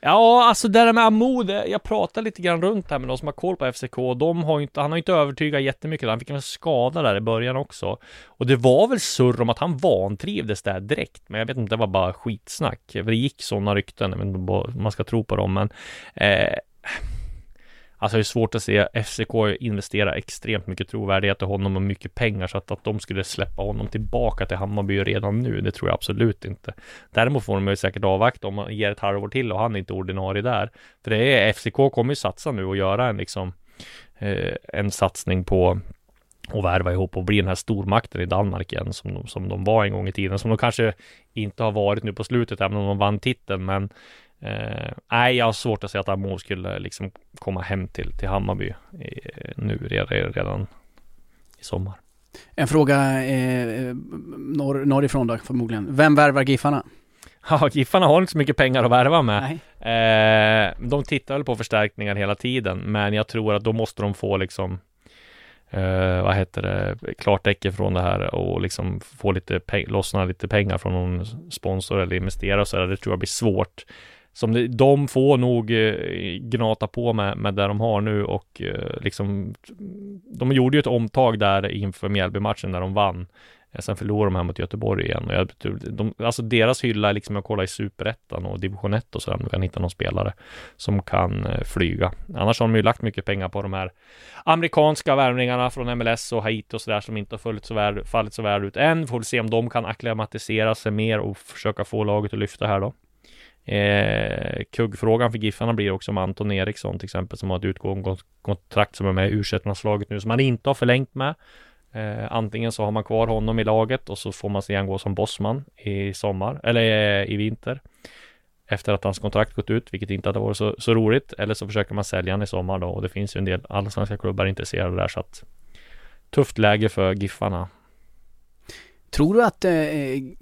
Speaker 3: Ja, alltså det där med Amo, det, jag pratar lite grann runt här med de som har koll på FCK. De har inte, han har inte övertygat jättemycket. Han fick en skada där i början också. Och det var väl surr om att han vantrivdes där direkt. Men jag vet inte, det var bara skitsnack. För det gick sådana rykten, jag vet inte om man ska tro på dem, men eh, Alltså det är svårt att se FCK investera extremt mycket trovärdighet i honom och mycket pengar så att, att de skulle släppa honom tillbaka till Hammarby redan nu, det tror jag absolut inte. Däremot får de ju säkert avvakta om man ger ett halvår till och han är inte ordinarie där. För det är FCK kommer ju satsa nu och göra en liksom eh, en satsning på och värva ihop och bli den här stormakten i Danmark igen som de, som de var en gång i tiden, som de kanske inte har varit nu på slutet, även om de vann titeln, men Eh, nej, jag har svårt att se att Amo skulle liksom komma hem till, till Hammarby i, nu redan, redan i sommar.
Speaker 2: En fråga eh, norr, norrifrån då förmodligen. Vem värvar Giffarna?
Speaker 3: Ja, Giffarna har inte så mycket pengar att värva med. Eh, de tittar väl på förstärkningar hela tiden, men jag tror att då måste de få liksom eh, vad heter det, klartecken från det här och liksom få lite, lossna lite pengar från någon sponsor eller investera och så där. Det tror jag blir svårt som det, de får nog eh, gnata på med, med det de har nu och eh, liksom De gjorde ju ett omtag där inför Mjällby-matchen när de vann eh, Sen förlorade de här mot Göteborg igen och jag, de, alltså deras hylla är liksom att kolla i superettan och division 1 och sådär om du kan hitta någon spelare som kan eh, flyga. Annars har de ju lagt mycket pengar på de här amerikanska värvningarna från MLS och Haiti och sådär som inte har fallit så väl, fallit så väl ut än. Får vi se om de kan acklimatisera sig mer och försöka få laget att lyfta här då. Eh, kuggfrågan för Giffarna blir också om Anton Eriksson till exempel som har ett utgående kontrakt som är med i u laget nu som han inte har förlängt med. Eh, antingen så har man kvar honom i laget och så får man se han gå som bossman i sommar eller eh, i vinter efter att hans kontrakt gått ut, vilket inte hade varit så, så roligt. Eller så försöker man sälja honom i sommar då och det finns ju en del allsvenska klubbar intresserade där så att tufft läge för Giffarna.
Speaker 2: Tror du att eh,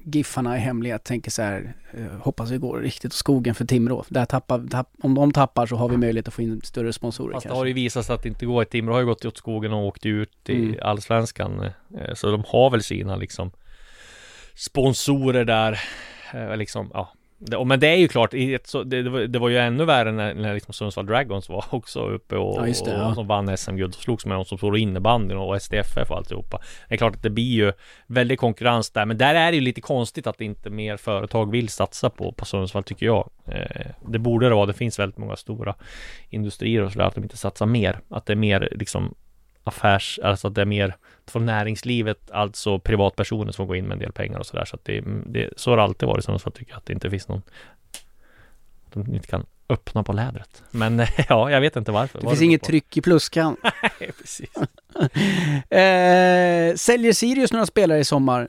Speaker 2: Giffarna i hemlighet tänker så här, eh, hoppas vi går riktigt åt skogen för Timrå. Där tappar, tapp, om de tappar så har vi möjlighet att få in större sponsorer
Speaker 3: Fast
Speaker 2: kanske.
Speaker 3: det har ju visat sig att det inte går. Timrå har ju gått åt skogen och åkt ut i
Speaker 2: Mm.
Speaker 3: allsvenskan. Eh, Så de har väl sina liksom sponsorer där. eh, Liksom, ja. Det, men det är ju klart, i det, det, var, ju ännu värre när, när liksom Sundsvall Dragons var också uppe och,
Speaker 2: Ja, det, ja.
Speaker 3: och som vann SM-guld och slogs med de som står innebandyn och STFF och alltihopa. Det är klart att det blir ju väldigt konkurrens där, men där är det ju lite konstigt att inte mer företag vill satsa på, på Sundsvall tycker jag. Eh, det borde det vara, det finns väldigt många stora industrier och sådär, att de inte satsar mer. Att det är mer liksom affärs, alltså att det är mer från näringslivet, alltså privatpersoner som går in med en del pengar och sådär. Så att det, det, så har det alltid varit i Sundsvall tycker jag, att det inte finns någon, att de inte kan öppna på lädret. Men ja, jag vet inte varför.
Speaker 2: Det
Speaker 3: Vad
Speaker 2: finns inget
Speaker 3: på.
Speaker 2: tryck i pluskan.
Speaker 3: Nej, precis.
Speaker 2: eh, säljer Sirius några spelare i sommar?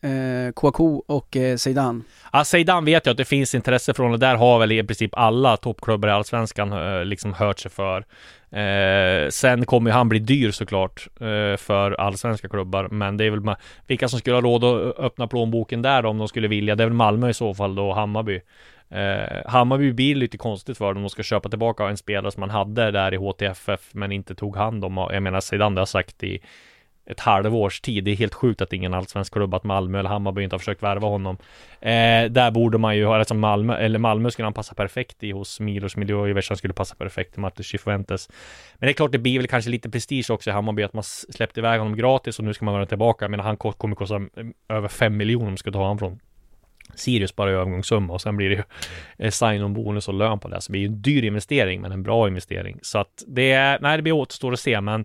Speaker 2: Eh, Kouakou och eh, Zeidan.
Speaker 3: Ja, Zeidan vet jag att det finns intresse från och där har väl i princip alla toppklubbar i Allsvenskan eh, liksom hört sig för. Eh, sen kommer ju han bli dyr såklart eh, för allsvenska klubbar, men det är väl vilka som skulle ha råd att öppna plånboken där då, om de skulle vilja. Det är väl Malmö i så fall då, och Hammarby. Eh, Hammarby blir lite konstigt för dem om de ska köpa tillbaka en spelare som man hade där i HTFF men inte tog hand om. Jag menar Zeidan, det har sagt i ett halvårs tid. Det är helt sjukt att ingen allsvensk klubb, att Malmö eller Hammarby inte har försökt värva honom. Eh, där borde man ju ha, alltså Malmö, eller Malmö skulle han passa perfekt i hos Milos Miljojevic, han skulle passa perfekt i Martin Cifuentes. Men det är klart, det blir väl kanske lite prestige också i Hammarby att man släppte iväg honom gratis och nu ska man vara tillbaka. Men han kommer kosta eh, över 5 miljoner om man ska ta honom från Sirius bara i övergångssumma och sen blir det ju eh, sign-on bonus och lön på det. Så det är ju en dyr investering men en bra investering. Så att det är, nej det blir återstår att se men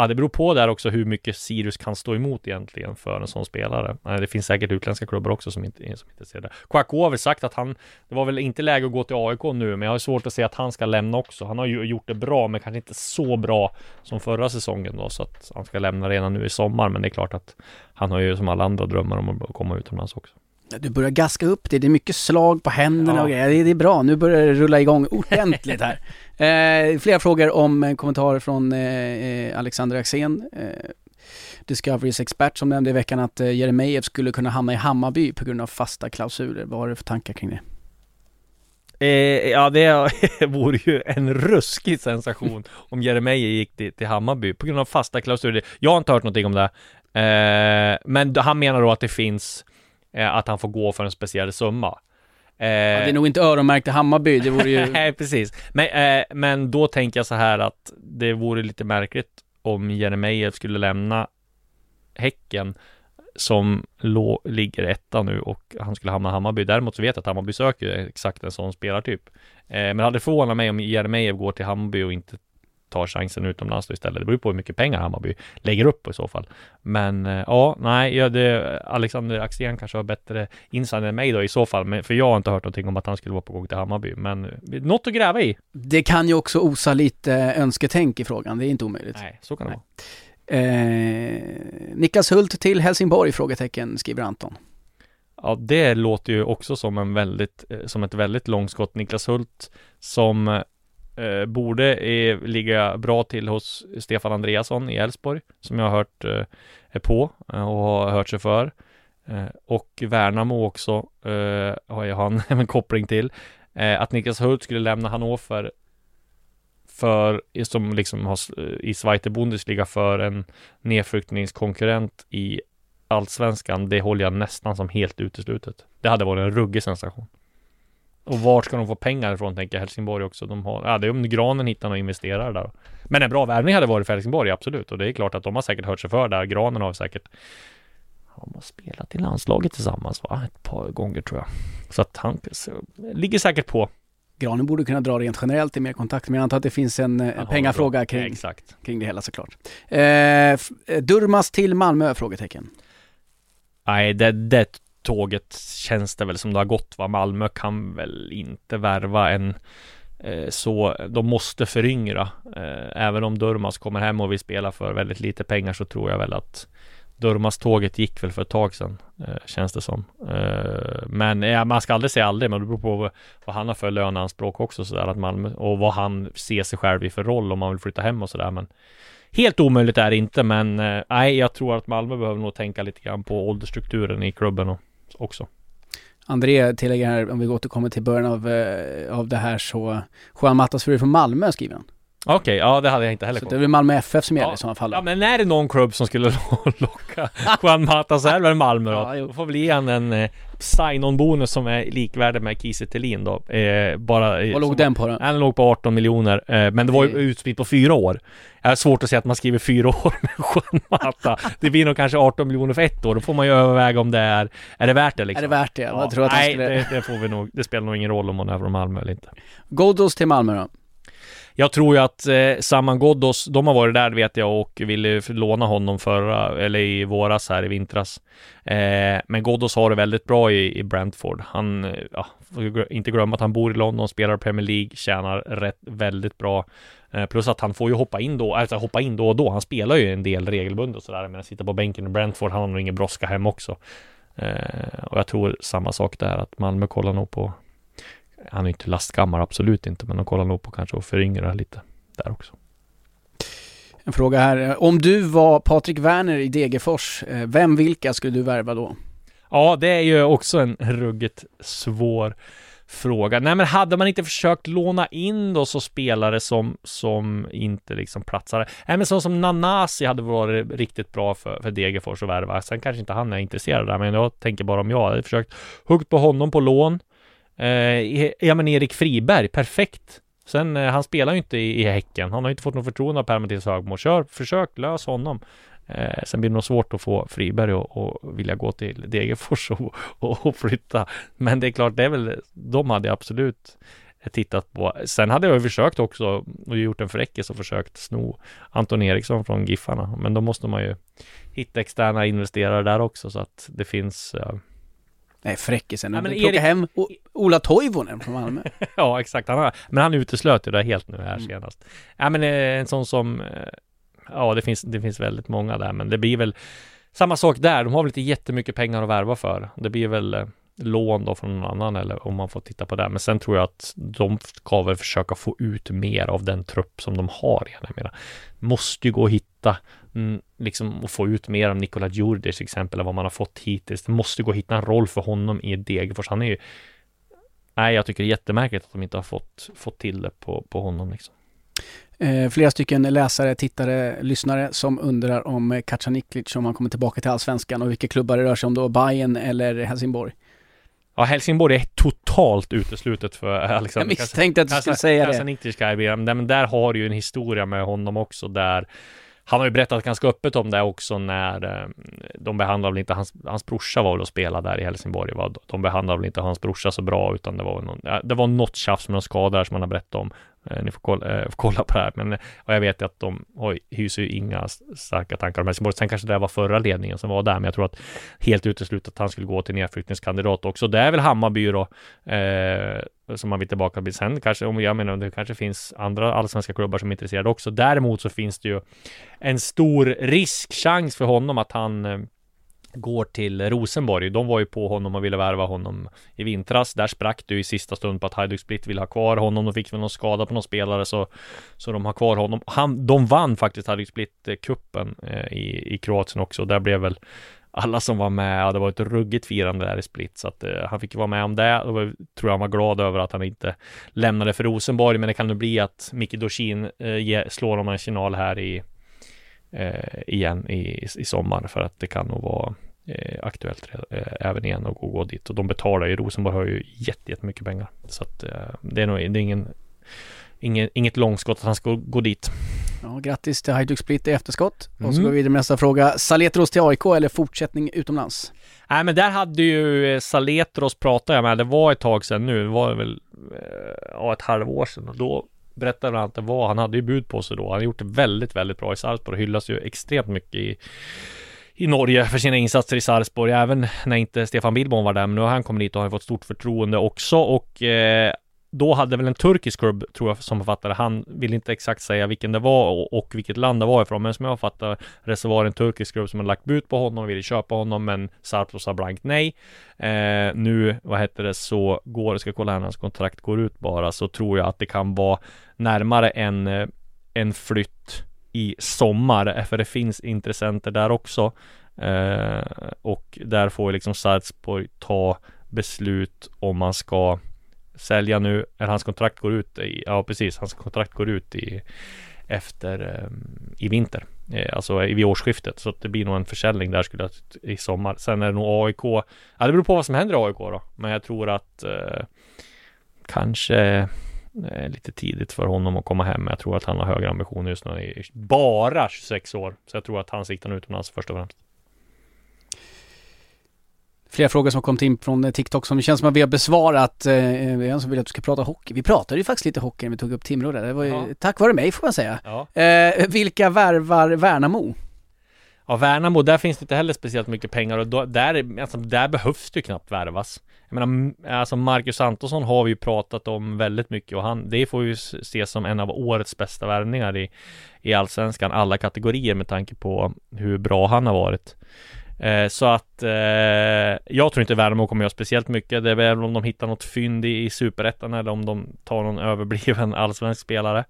Speaker 3: Ja, det beror på där också hur mycket Sirius kan stå emot egentligen för en sån spelare. Eh, Det finns säkert utländska klubbar också som inte, som inte ser det. Kouakou har väl sagt att han, det var väl inte läge att gå till AIK nu, men jag har svårt att se att han ska lämna också. Han har ju gjort det bra, men kanske inte så bra som förra säsongen då, så att han ska lämna redan nu i sommar. Men det är klart att han har ju som alla andra drömmar om att komma utomlands också.
Speaker 2: Du börjar gaska upp det, det är mycket slag på händerna
Speaker 3: Ja.
Speaker 2: och grejer. Det, det är bra, nu börjar det rulla igång ordentligt här. eh, flera frågor om eh, kommentarer från eh, eh, Alexander Axén. Eh, Discoverys expert som nämnde i veckan att eh, Jeremejeff skulle kunna hamna i Hammarby på grund av fasta klausuler. Vad har du för tankar kring det?
Speaker 3: Eh, ja, det vore ju en ruskig sensation om Jeremejeff gick till, till, Hammarby på grund av fasta klausuler. Jag har inte hört någonting om det. Eh, men han menar då att det finns eh, att han får gå för en speciell summa.
Speaker 2: Ja, det är nog inte öronmärkt i Hammarby, det vore ju...
Speaker 3: Nej, precis. Men, eh, men då tänker jag så här att det vore lite märkligt om Jeremejeff skulle lämna Häcken som lå, ligger etta nu och han skulle hamna i Hammarby. Däremot så vet jag att Hammarby söker exakt en sån spelartyp. Eh, men det hade förvånat mig om Jeremejeff går till Hammarby och inte tar chansen utomlands då istället. Det beror på hur mycket pengar Hammarby lägger upp i så fall. Men eh, ja, nej, ja, det, Alexander Axén kanske har bättre insight än mig då i så fall. Men, för jag har inte hört någonting om att han skulle vara på gång till Hammarby. Men eh, något att gräva i.
Speaker 2: Det kan ju också osa lite önsketänk i frågan. Det är inte omöjligt.
Speaker 3: Nej, så kan det vara.
Speaker 2: Eh, Niklas Hult till Helsingborg? Frågetecken, skriver Anton.
Speaker 3: Ja, det låter ju också som en väldigt, eh, som ett väldigt långskott. Niklas Hult som eh, borde eh, ligga bra till hos Stefan Andreasson i Elfsborg, som jag har hört eh, är på eh, och har hört sig för. Eh, och Värnamo också eh, har jag han en koppling till. Eh, att Niklas Hult skulle lämna Hannover för, som liksom har eh, i Zweite Bundesliga för en nedflyttningskonkurrent i Allsvenskan, det håller jag nästan som helt uteslutet. Det hade varit en ruggig sensation. Och vart ska de få pengar ifrån, tänker Helsingborg också. De har, ja, det är om Granen hittar några investerare där. Men en bra värvning hade varit för Helsingborg, absolut. Och det är klart att de har säkert hört sig för där. Granen har säkert de har spelat i landslaget tillsammans, va? Ett par gånger tror jag. Så att han så, ligger säkert på.
Speaker 2: Granen borde kunna dra rent generellt i mer kontakt, men jag antar att det finns en Aha, pengafråga kring,
Speaker 3: Exakt.
Speaker 2: kring det hela såklart. Eh, Durmas till Malmö? Frågetecken.
Speaker 3: Nej, det, det tåget känns det väl som det har gått va. Malmö kan väl inte värva en eh, så de måste föryngra. Eh, även om Durmas kommer hem och vill spela för väldigt lite pengar så tror jag väl att Durmas-tåget gick väl för ett tag sedan, eh, känns det som. Men man ska aldrig säga aldrig, men det beror på vad han har för löneanspråk också sådär att Malmö och vad han ser sig själv i för roll om man vill flytta hem och sådär. Men helt omöjligt är det inte, men nej, jag tror att Malmö behöver nog tänka lite grann på åldersstrukturen i klubben och, också.
Speaker 2: André tillägger här, om vi återkommer till början av, eh, av det här så, Juan Matas från Malmö skriver han.
Speaker 3: Okej, okay, ja det hade jag inte heller
Speaker 2: Så det är väl Malmö FF som gäller
Speaker 3: ja,
Speaker 2: i sådana fall?
Speaker 3: Ja, men är det någon klubb som skulle locka Juan Mata så är det väl Malmö då. Ja, då får väl ge han en eh, sign-on-bonus som är likvärdig med Kiese Thelin då. Eh, bara,
Speaker 2: Vad låg den på då?
Speaker 3: Den låg på 18 miljoner, eh, men det var ju utspritt på fyra år. Jag har svårt att säga att man skriver fyra år med Juan Mata. Det blir nog kanske 18 miljoner för ett år. Då får man ju överväga om det är, är det värt det liksom?
Speaker 2: Är det värt det? Ja,
Speaker 3: jag tror att nej, skulle... det, det, får vi nog, det spelar nog ingen roll om man är från Malmö eller inte.
Speaker 2: Ghoddos till Malmö då?
Speaker 3: Jag tror ju att eh, Saman Ghoddos, de har varit där vet jag och ville låna honom förra, eller i våras här i vintras. Eh, men Ghoddos har det väldigt bra i, i Brentford. Han, eh, ja, får inte glömma att han bor i London, spelar Premier League, tjänar rätt, väldigt bra. Eh, plus att han får ju hoppa in då, alltså hoppa in då och då. Han spelar ju en del regelbundet och sådär, men sitta på bänken i Brentford, han har nog ingen brådska hem också. Eh, och jag tror samma sak där, att Malmö kollar nog på han är inte lastgammal, absolut inte, men de kollar nog på kanske att föryngra lite där också.
Speaker 2: En fråga här. Om du var Patrik Werner i Degerfors, eh, vem, vilka skulle du värva då?
Speaker 3: Ja, det är ju också en ruggigt svår fråga. Nej, men hade man inte försökt låna in då så spelare som, som inte liksom platsar. Nej, men så som Nanasi hade varit riktigt bra för, för Degerfors att värva. Sen kanske inte han är intresserad där, men jag tänker bara om jag hade försökt huggt på honom på lån. Eh, e- ja men Erik Friberg, perfekt. Sen, eh, han spelar ju inte i, i Häcken. Han har inte fått något förtroende av Per-Mattias Högmo. Kör, försök, lös honom. Eh, sen blir det nog svårt att få Friberg och, och vilja gå till Degerfors och, och, och, flytta. Men det är klart, det är väl, de hade jag absolut tittat på. Sen hade jag försökt också och gjort en fräckis och försökt sno Anton Eriksson från Giffarna. Men då måste man ju hitta externa investerare där också så att det finns eh,
Speaker 2: Nej, fräckisen. Ja, Plocka Erik... hem o Ola Toivonen från Malmö.
Speaker 3: ja, exakt. Han har... Men han uteslöt ju det helt nu här mm. senast. Ja, men eh, en sån som... Eh, ja, det finns, det finns väldigt många där, men det blir väl samma sak där. De har väl inte jättemycket pengar att värva för. Det blir väl lån då från någon annan eller om man får titta på det. Men sen tror jag att de ska väl försöka få ut mer av den trupp som de har. Jag menar, måste ju gå att hitta mm, liksom och få ut mer av Nikola Djurdjic till exempel vad man har fått hittills. Det måste gå att hitta en roll för honom i Degerfors. Han är ju Nej, jag tycker det är jättemärkligt att de inte har fått, fått till det på, på honom liksom.
Speaker 2: Eh, flera stycken läsare, tittare, lyssnare som undrar om Kacaniklic, om han kommer tillbaka till Allsvenskan och vilka klubbar det rör sig om då, Bayern eller Helsingborg?
Speaker 3: Ja, Helsingborg är totalt uteslutet för Alexander
Speaker 2: Jag misstänkte att du skulle säga det.
Speaker 3: Kacaniklic ska men där har du ju en historia med honom också där han har ju berättat ganska öppet om det också när eh, de behandlade väl inte hans, hans brorsa var väl att spela där i Helsingborg. Va? De behandlade väl inte hans brorsa så bra utan det var, någon, det var något tjafs med någon skada som han har berättat om. Eh, ni får kolla, eh, får kolla, på det här. Men och jag vet ju att de oj, hyser ju inga starka tankar om Helsingborg. Sen kanske det var förra ledningen som var där, men jag tror att helt uteslutet att han skulle gå till nedflyttningskandidat också. Det är väl Hammarby då, eh, som man vill tillbaka till. Sen kanske, om jag menar, det kanske finns andra allsvenska klubbar som är intresserade också. Däremot så finns det ju en stor riskchans för honom att han eh, går till Rosenborg. De var ju på honom och ville värva honom i vintras. Där sprack det ju i sista stund på att Hajduk Split ville ha kvar honom. De fick väl någon skada på någon spelare så, så de har kvar honom. Han, de vann faktiskt Hajduk Split-cupen eh, i, i Kroatien också. Där blev väl alla som var med, ja, det var ett ruggigt firande där i Split, så att eh, han fick vara med om det. Och tror jag han var glad över att han inte lämnade för Rosenborg, men det kan nog bli att Micke Dorsin eh, slår honom en final här i eh, igen i, i sommar, för att det kan nog vara eh, aktuellt eh, även igen och gå, gå dit. Och de betalar ju, Rosenborg har ju jättemycket pengar. Så att eh, det är nog, det är ingen Inget, inget långskott att han ska gå dit.
Speaker 2: Ja, grattis till Hajduk Split i efterskott. Mm. Och så mm. går vi vidare med nästa fråga. Saletros till AIK eller fortsättning utomlands?
Speaker 3: Nej, men där hade ju eh, Saletros pratat jag med. Det var ett tag sedan nu. Det var väl ja, ett halvår sedan. Och då berättade bland annat vad han hade ju bud på sig då. Han har gjort det väldigt, väldigt bra i Sarpsborg och hyllas ju extremt mycket i i Norge för sina insatser i Sarpsborg, även när inte Stefan Billborn var där. Men nu har han kommit dit och har fått stort förtroende också och eh, då hade väl en turkisk klubb, tror jag, som författare, han vill inte exakt säga vilken det var och, och vilket land det var ifrån, men som jag fattar det så var det en turkisk klubb som hade lagt bud på honom och ville köpa honom, men Sarpsborg sa blankt nej. Eh, nu, vad heter det, så går, det ska kolla när hans kontrakt går ut bara, så tror jag att det kan vara närmare en, eh, en flytt i sommar, eh, för det finns intressenter där också. Eh, och där får liksom Sarpsborg ta beslut om man ska sälja nu, eller hans kontrakt går ut i, ja precis, hans kontrakt går ut i efter um, i vinter, eh, alltså vid årsskiftet. Så att det blir nog en försäljning där skulle jag i sommar. Sen är det nog AIK, ja det beror på vad som händer i AIK då. Men jag tror att eh, kanske eh, lite tidigt för honom att komma hem. Jag tror att han har högre ambitioner just nu. Bara 26 år. Så jag tror att han siktar utomlands först och främst
Speaker 2: flera frågor som kommit in från eh, TikTok som det känns som att vi har besvarat. Eh, eh en som vill att du ska prata hockey. Vi pratade ju faktiskt lite hockey när vi tog upp Timrå där. Det var ju ja. tack vare mig får man säga. Ja. Eh, vilka värvar Värnamo?
Speaker 3: Ja, Värnamo, där finns det inte heller speciellt mycket pengar och då, där, alltså, där behövs det ju knappt värvas. Jag menar, alltså Marcus Antonsson har vi ju pratat om väldigt mycket och han, det får ju ses som en av årets bästa värvningar i, i Allsvenskan, alla kategorier med tanke på hur bra han har varit. Eh, så att eh, jag tror inte Värnamo kommer göra speciellt mycket. Det är väl om de hittar något fynd i, i superettan eller om de tar någon överbliven allsvensk spelare.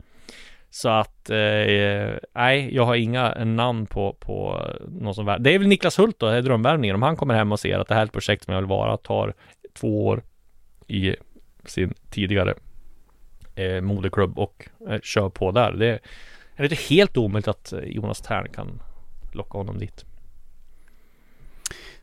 Speaker 3: Så att, eh, nej, jag har inga namn på, på någon som värv Det är väl Niklas Hult då, det är drömvärvningen. Om han kommer hem och ser att det här är ett projekt som jag vill vara, tar två år i sin tidigare eh, moderklubb och eh, kör på där. Det är, det är helt omöjligt att eh, Jonas Tern kan locka honom dit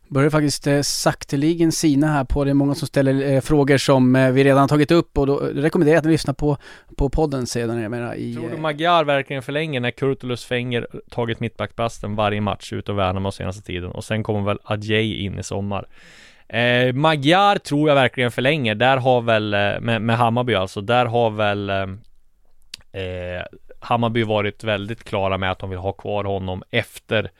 Speaker 2: börjar faktiskt eh, sakteligen sina här på det. är många som ställer eh, frågor som eh, vi redan har tagit upp och då rekommenderar jag att ni lyssnar på, på podden sedan. Jag menar, i,
Speaker 3: Tror du Magyar verkligen förlänger när Kurtulus Fenger tagit mittbackbasten varje match utav Värnamo senaste tiden och sen kommer väl Adjei in i sommar. Eh, Magyar tror jag verkligen förlänger. Där har väl, eh, med, med Hammarby alltså, där har väl eh, Hammarby varit väldigt klara med att de vill ha kvar honom efter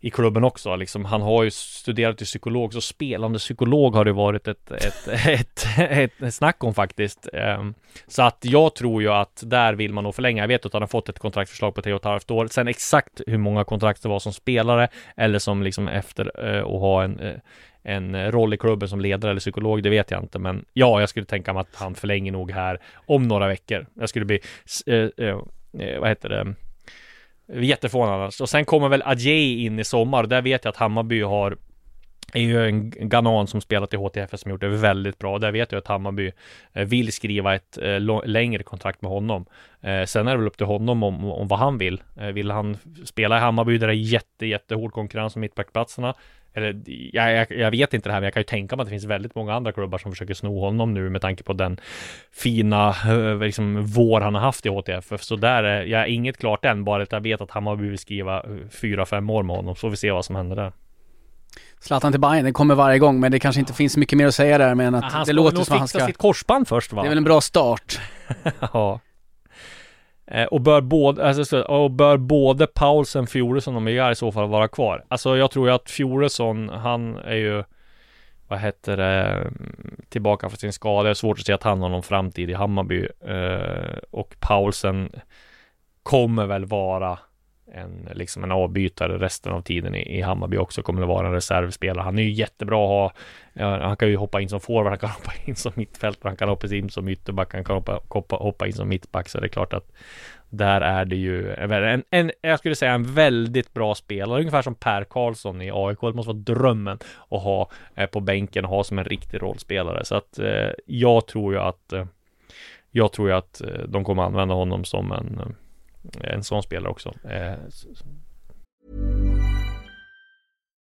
Speaker 3: i klubben också. Liksom, han har ju studerat till psykolog, så spelande psykolog har det varit ett, ett, ett, ett, ett snack om faktiskt. Ehm, så att jag tror ju att där vill man nog förlänga. Jag vet att han har fått ett kontraktförslag på tre och ett halvt år. Sen exakt hur många kontrakt det var som spelare eller som liksom efter eh, att ha en eh, en roll i klubben som ledare eller psykolog, det vet jag inte. Men ja, jag skulle tänka mig att han förlänger nog här om några veckor. Jag skulle bli, eh, eh, eh, vad heter det, jätteförvånad annars. Och sen kommer väl Adjei in i sommar. Där vet jag att Hammarby har är ju en Ganan som spelat i HTFS som gjort det väldigt bra. Där vet jag att Hammarby eh, vill skriva ett eh, längre kontrakt med honom. Eh, sen är det väl upp till honom om, om vad han vill. Vill han spela i Hammarby där det är jätte, jättehård konkurrens om mittbackplatserna? Eller jag, jag, jag, vet inte det här, men jag kan ju tänka mig att det finns väldigt många andra klubbar som försöker sno honom nu med tanke på den fina liksom, vår han har haft i HTFF. Så där är jag inget klart än, bara att jag vet att Hammarby vill skriva fyra, fem år med honom. Så får vi se vad som händer där.
Speaker 2: Zlatan till Bayern, det kommer varje gång men det kanske inte finns mycket mer att säga där men att
Speaker 3: han
Speaker 2: det låter
Speaker 3: som
Speaker 2: att han ska...
Speaker 3: sitt korsband först va?
Speaker 2: Det är väl en bra start.
Speaker 3: ja. Eh, och bör både, alltså, och bör både Paulsen, Fjoresson och Megar i så fall vara kvar. Alltså jag tror ju att Fjoresson, han är ju vad heter det, tillbaka för sin skada. Det är svårt att se att han har någon framtid i Hammarby. Eh, och Paulsen kommer väl vara en, liksom en avbytare resten av tiden i, i Hammarby också kommer att vara en reservspelare. Han är ju jättebra att ha. Han kan ju hoppa in som forward, han kan hoppa in som mittfältare, han kan hoppa in som ytterback, han kan hoppa, hoppa, hoppa in som mittback. Så det är klart att där är det ju en, en, jag skulle säga en väldigt bra spelare, ungefär som Per Karlsson i AIK. Det måste vara drömmen att ha eh, på bänken och ha som en riktig rollspelare. Så att eh, jag tror ju att eh, jag tror ju att de kommer använda honom som en en sån spelare också. Eh,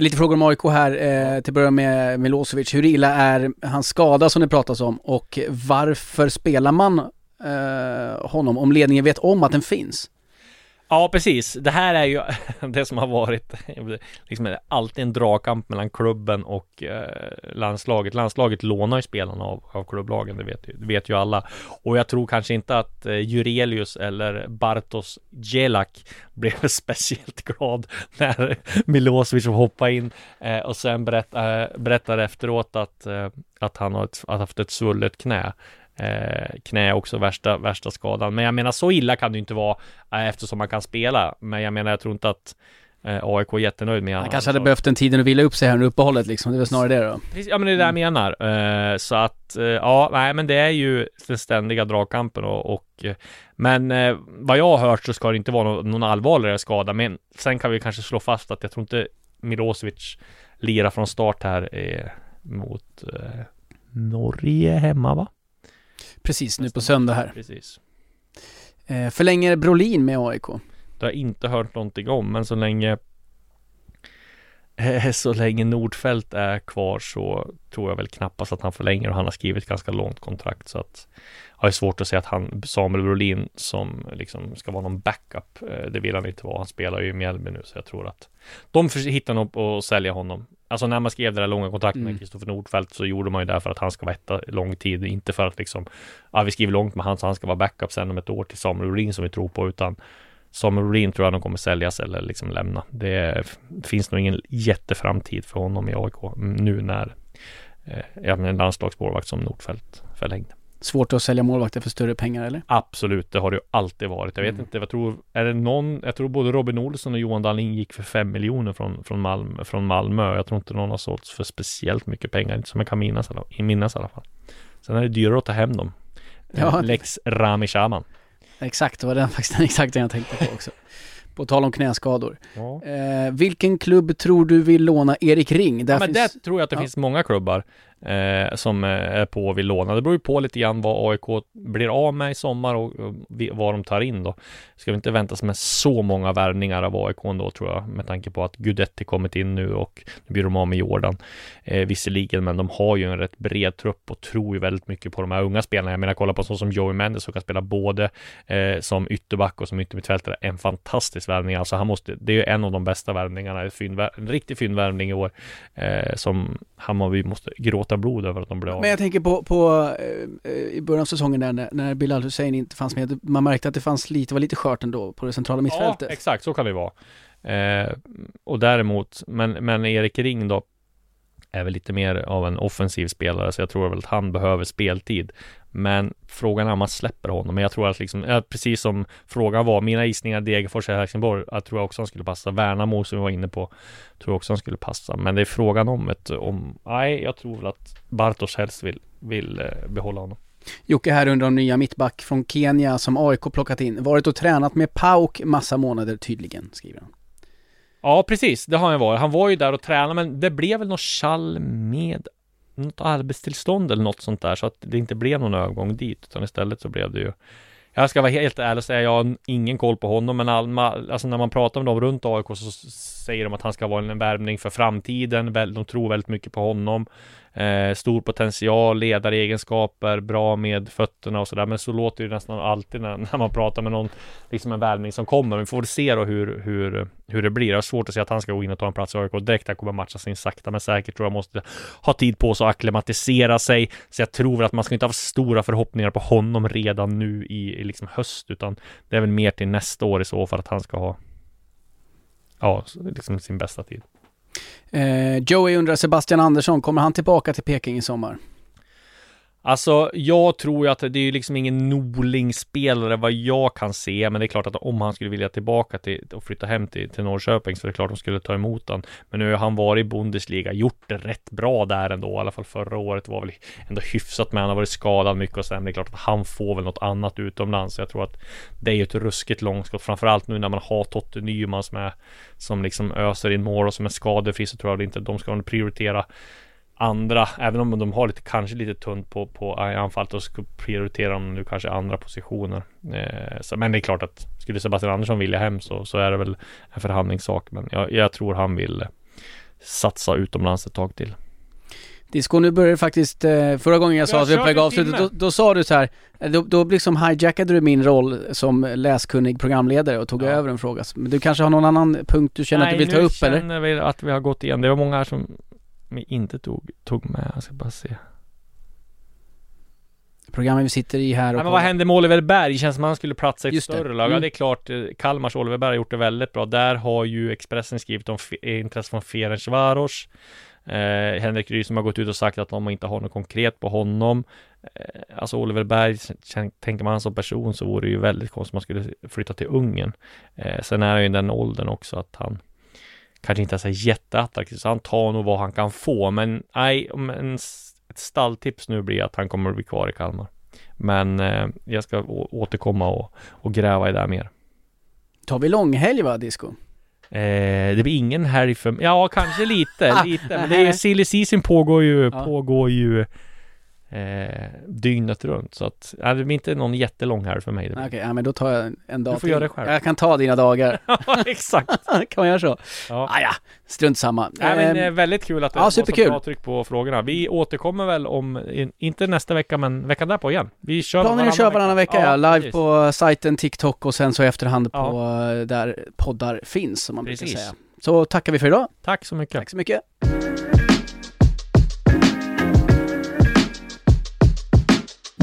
Speaker 2: Lite frågor om AIK här, eh, till att börja med Milosevic. Hur illa är hans skada som det pratas om och varför spelar man eh, honom om ledningen vet om att den finns?
Speaker 3: Ja, precis. Det här är ju det som har varit liksom alltid en dragkamp mellan klubben och eh, landslaget. Landslaget lånar ju spelarna av, av klubblagen, det vet, det vet ju alla. Och jag tror kanske inte att eh, Jurelius eller Bartos Gelak blev speciellt glad när Milosevic hoppade in eh, och sen berätt, eh, berättar efteråt att, eh, att han har ett, haft ett svullet knä. Eh, knä också värsta, värsta skadan. Men jag menar så illa kan det inte vara eh, eftersom man kan spela. Men jag menar jag tror inte att eh, AIK är jättenöjd med
Speaker 2: Han kanske hade behövt den tiden att vila upp sig här under uppehållet liksom. Det är väl snarare det då.
Speaker 3: Ja men det är det jag menar. Eh, så att eh, ja, nej men det är ju den ständiga dragkampen och, och eh, men eh, vad jag har hört så ska det inte vara någon, någon allvarligare skada. Men sen kan vi kanske slå fast att jag tror inte Milosevic lirar från start här mot Norge hemma va?
Speaker 2: Precis, nu på söndag här.
Speaker 3: Precis.
Speaker 2: Eh, förlänger Brolin med AIK?
Speaker 3: Det har jag inte hört någonting om, men så länge eh, så länge Nordfält är kvar så tror jag väl knappast att han förlänger och han har skrivit ganska långt kontrakt så att jag har svårt att säga att han, Samuel Brolin som liksom ska vara någon backup, eh, det vill han inte vara. Han spelar ju i Mjällby nu så jag tror att de hittar nog att sälja honom. Alltså när man skrev det där långa kontraktet med mm. Kristoffer Nordfeldt så gjorde man ju det för att han ska vara etta lång tid, inte för att liksom, ja vi skriver långt med han så han ska vara backup sen om ett år till Samuel Brolin som vi tror på, utan Samuel Brolin tror jag de kommer säljas eller liksom lämna. Det finns nog ingen jätteframtid för honom i AIK nu när eh, en landslagsmålvakt som Nordfeldt förlängde.
Speaker 2: Svårt att sälja målvakter för större pengar eller?
Speaker 3: Absolut, det har det ju alltid varit. Jag vet mm. inte, jag tror, är det någon, jag tror både Robin Olsson och Johan Dahlin gick för fem miljoner från, från, Malmö, från Malmö. Jag tror inte någon har sålts för speciellt mycket pengar, inte som jag kan minnas, minnas i alla fall. Sen är det dyrare att ta hem dem. Ja. Lex Rami Shaman.
Speaker 2: Exakt, det var den faktiskt exakt den jag tänkte på också. På tal om knäskador. Ja. Eh, vilken klubb tror du vill låna Erik Ring?
Speaker 3: Där ja, men finns... det tror jag att det ja. finns många klubbar eh, som eh, är på och vill låna. Det beror ju på lite grann vad AIK blir av med i sommar och, och vad de tar in då. Ska vi inte vänta oss med så många värvningar av AIK då tror jag med tanke på att Gudetti kommit in nu och nu blir de av med Jordan. Eh, visserligen, men de har ju en rätt bred trupp och tror ju väldigt mycket på de här unga spelarna. Jag menar, kolla på sån som Joey Mendes som kan spela både eh, som ytterback och som yttermittfältare. En fantastisk värvning. Alltså han måste, det är ju en av de bästa värvningarna, en riktig fyndvärvning i år eh, som Hammarby måste gråta blod över att de blev av.
Speaker 2: Men jag tänker på, på eh, i början av säsongen där när, när Bilal Hussein inte fanns med, man märkte att det fanns lite, var lite skört ändå på det centrala mittfältet.
Speaker 3: Ja, exakt, så kan det vara. Eh, och däremot, men, men Erik Ring då är väl lite mer av en offensiv spelare, så jag tror väl att han behöver speltid. Men frågan är om man släpper honom. Men jag tror att liksom, precis som frågan var, mina gissningar Degerfors och Helsingborg, jag tror också han skulle passa. Värnamo som vi var inne på, tror också han skulle passa. Men det är frågan om ett, om, nej, jag tror väl att Bartos helst vill, vill eh, behålla honom.
Speaker 2: Jocke här undrar om nya mittback från Kenya som AIK plockat in. Varit och tränat med Pauk massa månader tydligen, skriver han.
Speaker 3: Ja, precis. Det har han varit. Han var ju där och tränade, men det blev väl något tjall med något arbetstillstånd eller något sånt där, så att det inte blev någon övergång dit, utan istället så blev det ju jag ska vara helt ärlig och säga, jag har ingen koll på honom, men all, alltså när man pratar med dem runt AIK så säger de att han ska vara en värvning för framtiden. De tror väldigt mycket på honom. Eh, stor potential, ledaregenskaper, bra med fötterna och sådär. Men så låter det nästan alltid när, när, man pratar med någon, liksom en värvning som kommer. Vi får se då hur, hur, hur det blir. Jag har svårt att se att han ska gå in och ta en plats i AIK direkt. Han kommer matcha sin sakta men säkert. Tror jag måste ha tid på sig att acklimatisera sig. Så jag tror att man ska inte ha stora förhoppningar på honom redan nu i, i liksom höst, utan det är väl mer till nästa år i så fall att han ska ha ja, liksom sin bästa tid.
Speaker 2: Eh, Joey undrar Sebastian Andersson, kommer han tillbaka till Peking i sommar?
Speaker 3: Alltså, jag tror ju att det är liksom ingen Norling-spelare vad jag kan se, men det är klart att om han skulle vilja tillbaka till och flytta hem till, till Norrköping så är det klart att de skulle ta emot honom. Men nu har han varit i Bundesliga, gjort det rätt bra där ändå, i alla fall förra året var väl ändå hyfsat med. Han har varit skadad mycket och sen det är klart att han får väl något annat utomlands. Så jag tror att det är ju ett ruskigt långskott, framförallt nu när man har Totte Nyman som är som liksom öser in mål och som är skadefri så tror jag inte de ska prioritera andra, även om de har lite, kanske lite tunt på, på anfallet och ska prioritera de nu kanske andra positioner. Eh, så, men det är klart att skulle Sebastian Andersson vilja hem så, så är det väl en förhandlingssak. Men jag, jag tror han vill satsa utomlands ett tag till.
Speaker 2: Disco, nu börjar det faktiskt, eh, förra gången jag sa att vi var på avslutet, då, då sa du så här, eh, då, då liksom hijackade du min roll som läskunnig programledare och tog ja. över en fråga. Men du kanske har någon annan punkt du känner Nej, att du vill ta upp eller? Nej,
Speaker 3: nu känner vi att vi har gått igen. Det var många här som vi inte tog, tog med. Jag ska bara se.
Speaker 2: Programmet vi sitter i här och...
Speaker 3: Ja, men vad hände med Oliver Berg? Det känns som han skulle platsa i ett större lag. Mm. Ja, det är klart. Eh, Kalmars Oliver Berg har gjort det väldigt bra. Där har ju Expressen skrivit om intresse från Ferencvaros. Eh, Henrik Ryd som har gått ut och sagt att de inte har något konkret på honom. Eh, alltså Oliver Berg, tänker man som person så vore det ju väldigt konstigt om man skulle flytta till Ungern. Eh, sen är han ju den åldern också att han kanske inte är så jätteattraktiv, så han tar nog vad han kan få. Men nej, en, ett stalltips nu blir att han kommer att bli kvar i Kalmar. Men eh, jag ska återkomma och, och gräva i det mer.
Speaker 2: Tar vi långhelg va, Disco?
Speaker 3: Eh, det blir ingen helg för Ja, kanske lite, lite. Men det är silly season pågår ju, ja. pågår ju eh, dygnet runt. Så att, ja, det blir inte någon jättelång här för mig.
Speaker 2: Okej, okay, ja, men då tar jag en dag
Speaker 3: Du får till. göra det själv.
Speaker 2: Jag kan ta dina dagar.
Speaker 3: ja, exakt.
Speaker 2: kan man göra så? Ja. Ah, ja, strunt samma.
Speaker 3: Nej, men eh, väldigt kul att det
Speaker 2: ja, var så bra
Speaker 3: tryck på frågorna. Vi återkommer väl om, inte nästa vecka, men veckan därpå igen. Vi kör
Speaker 2: Planen är att köra varannan vecka, ja. ja. Live precis. på sajten, TikTok och sen så i efterhand på ja. där poddar finns, som man precis. brukar säga. Så tackar vi för idag.
Speaker 3: Tack så mycket.
Speaker 2: Tack så mycket.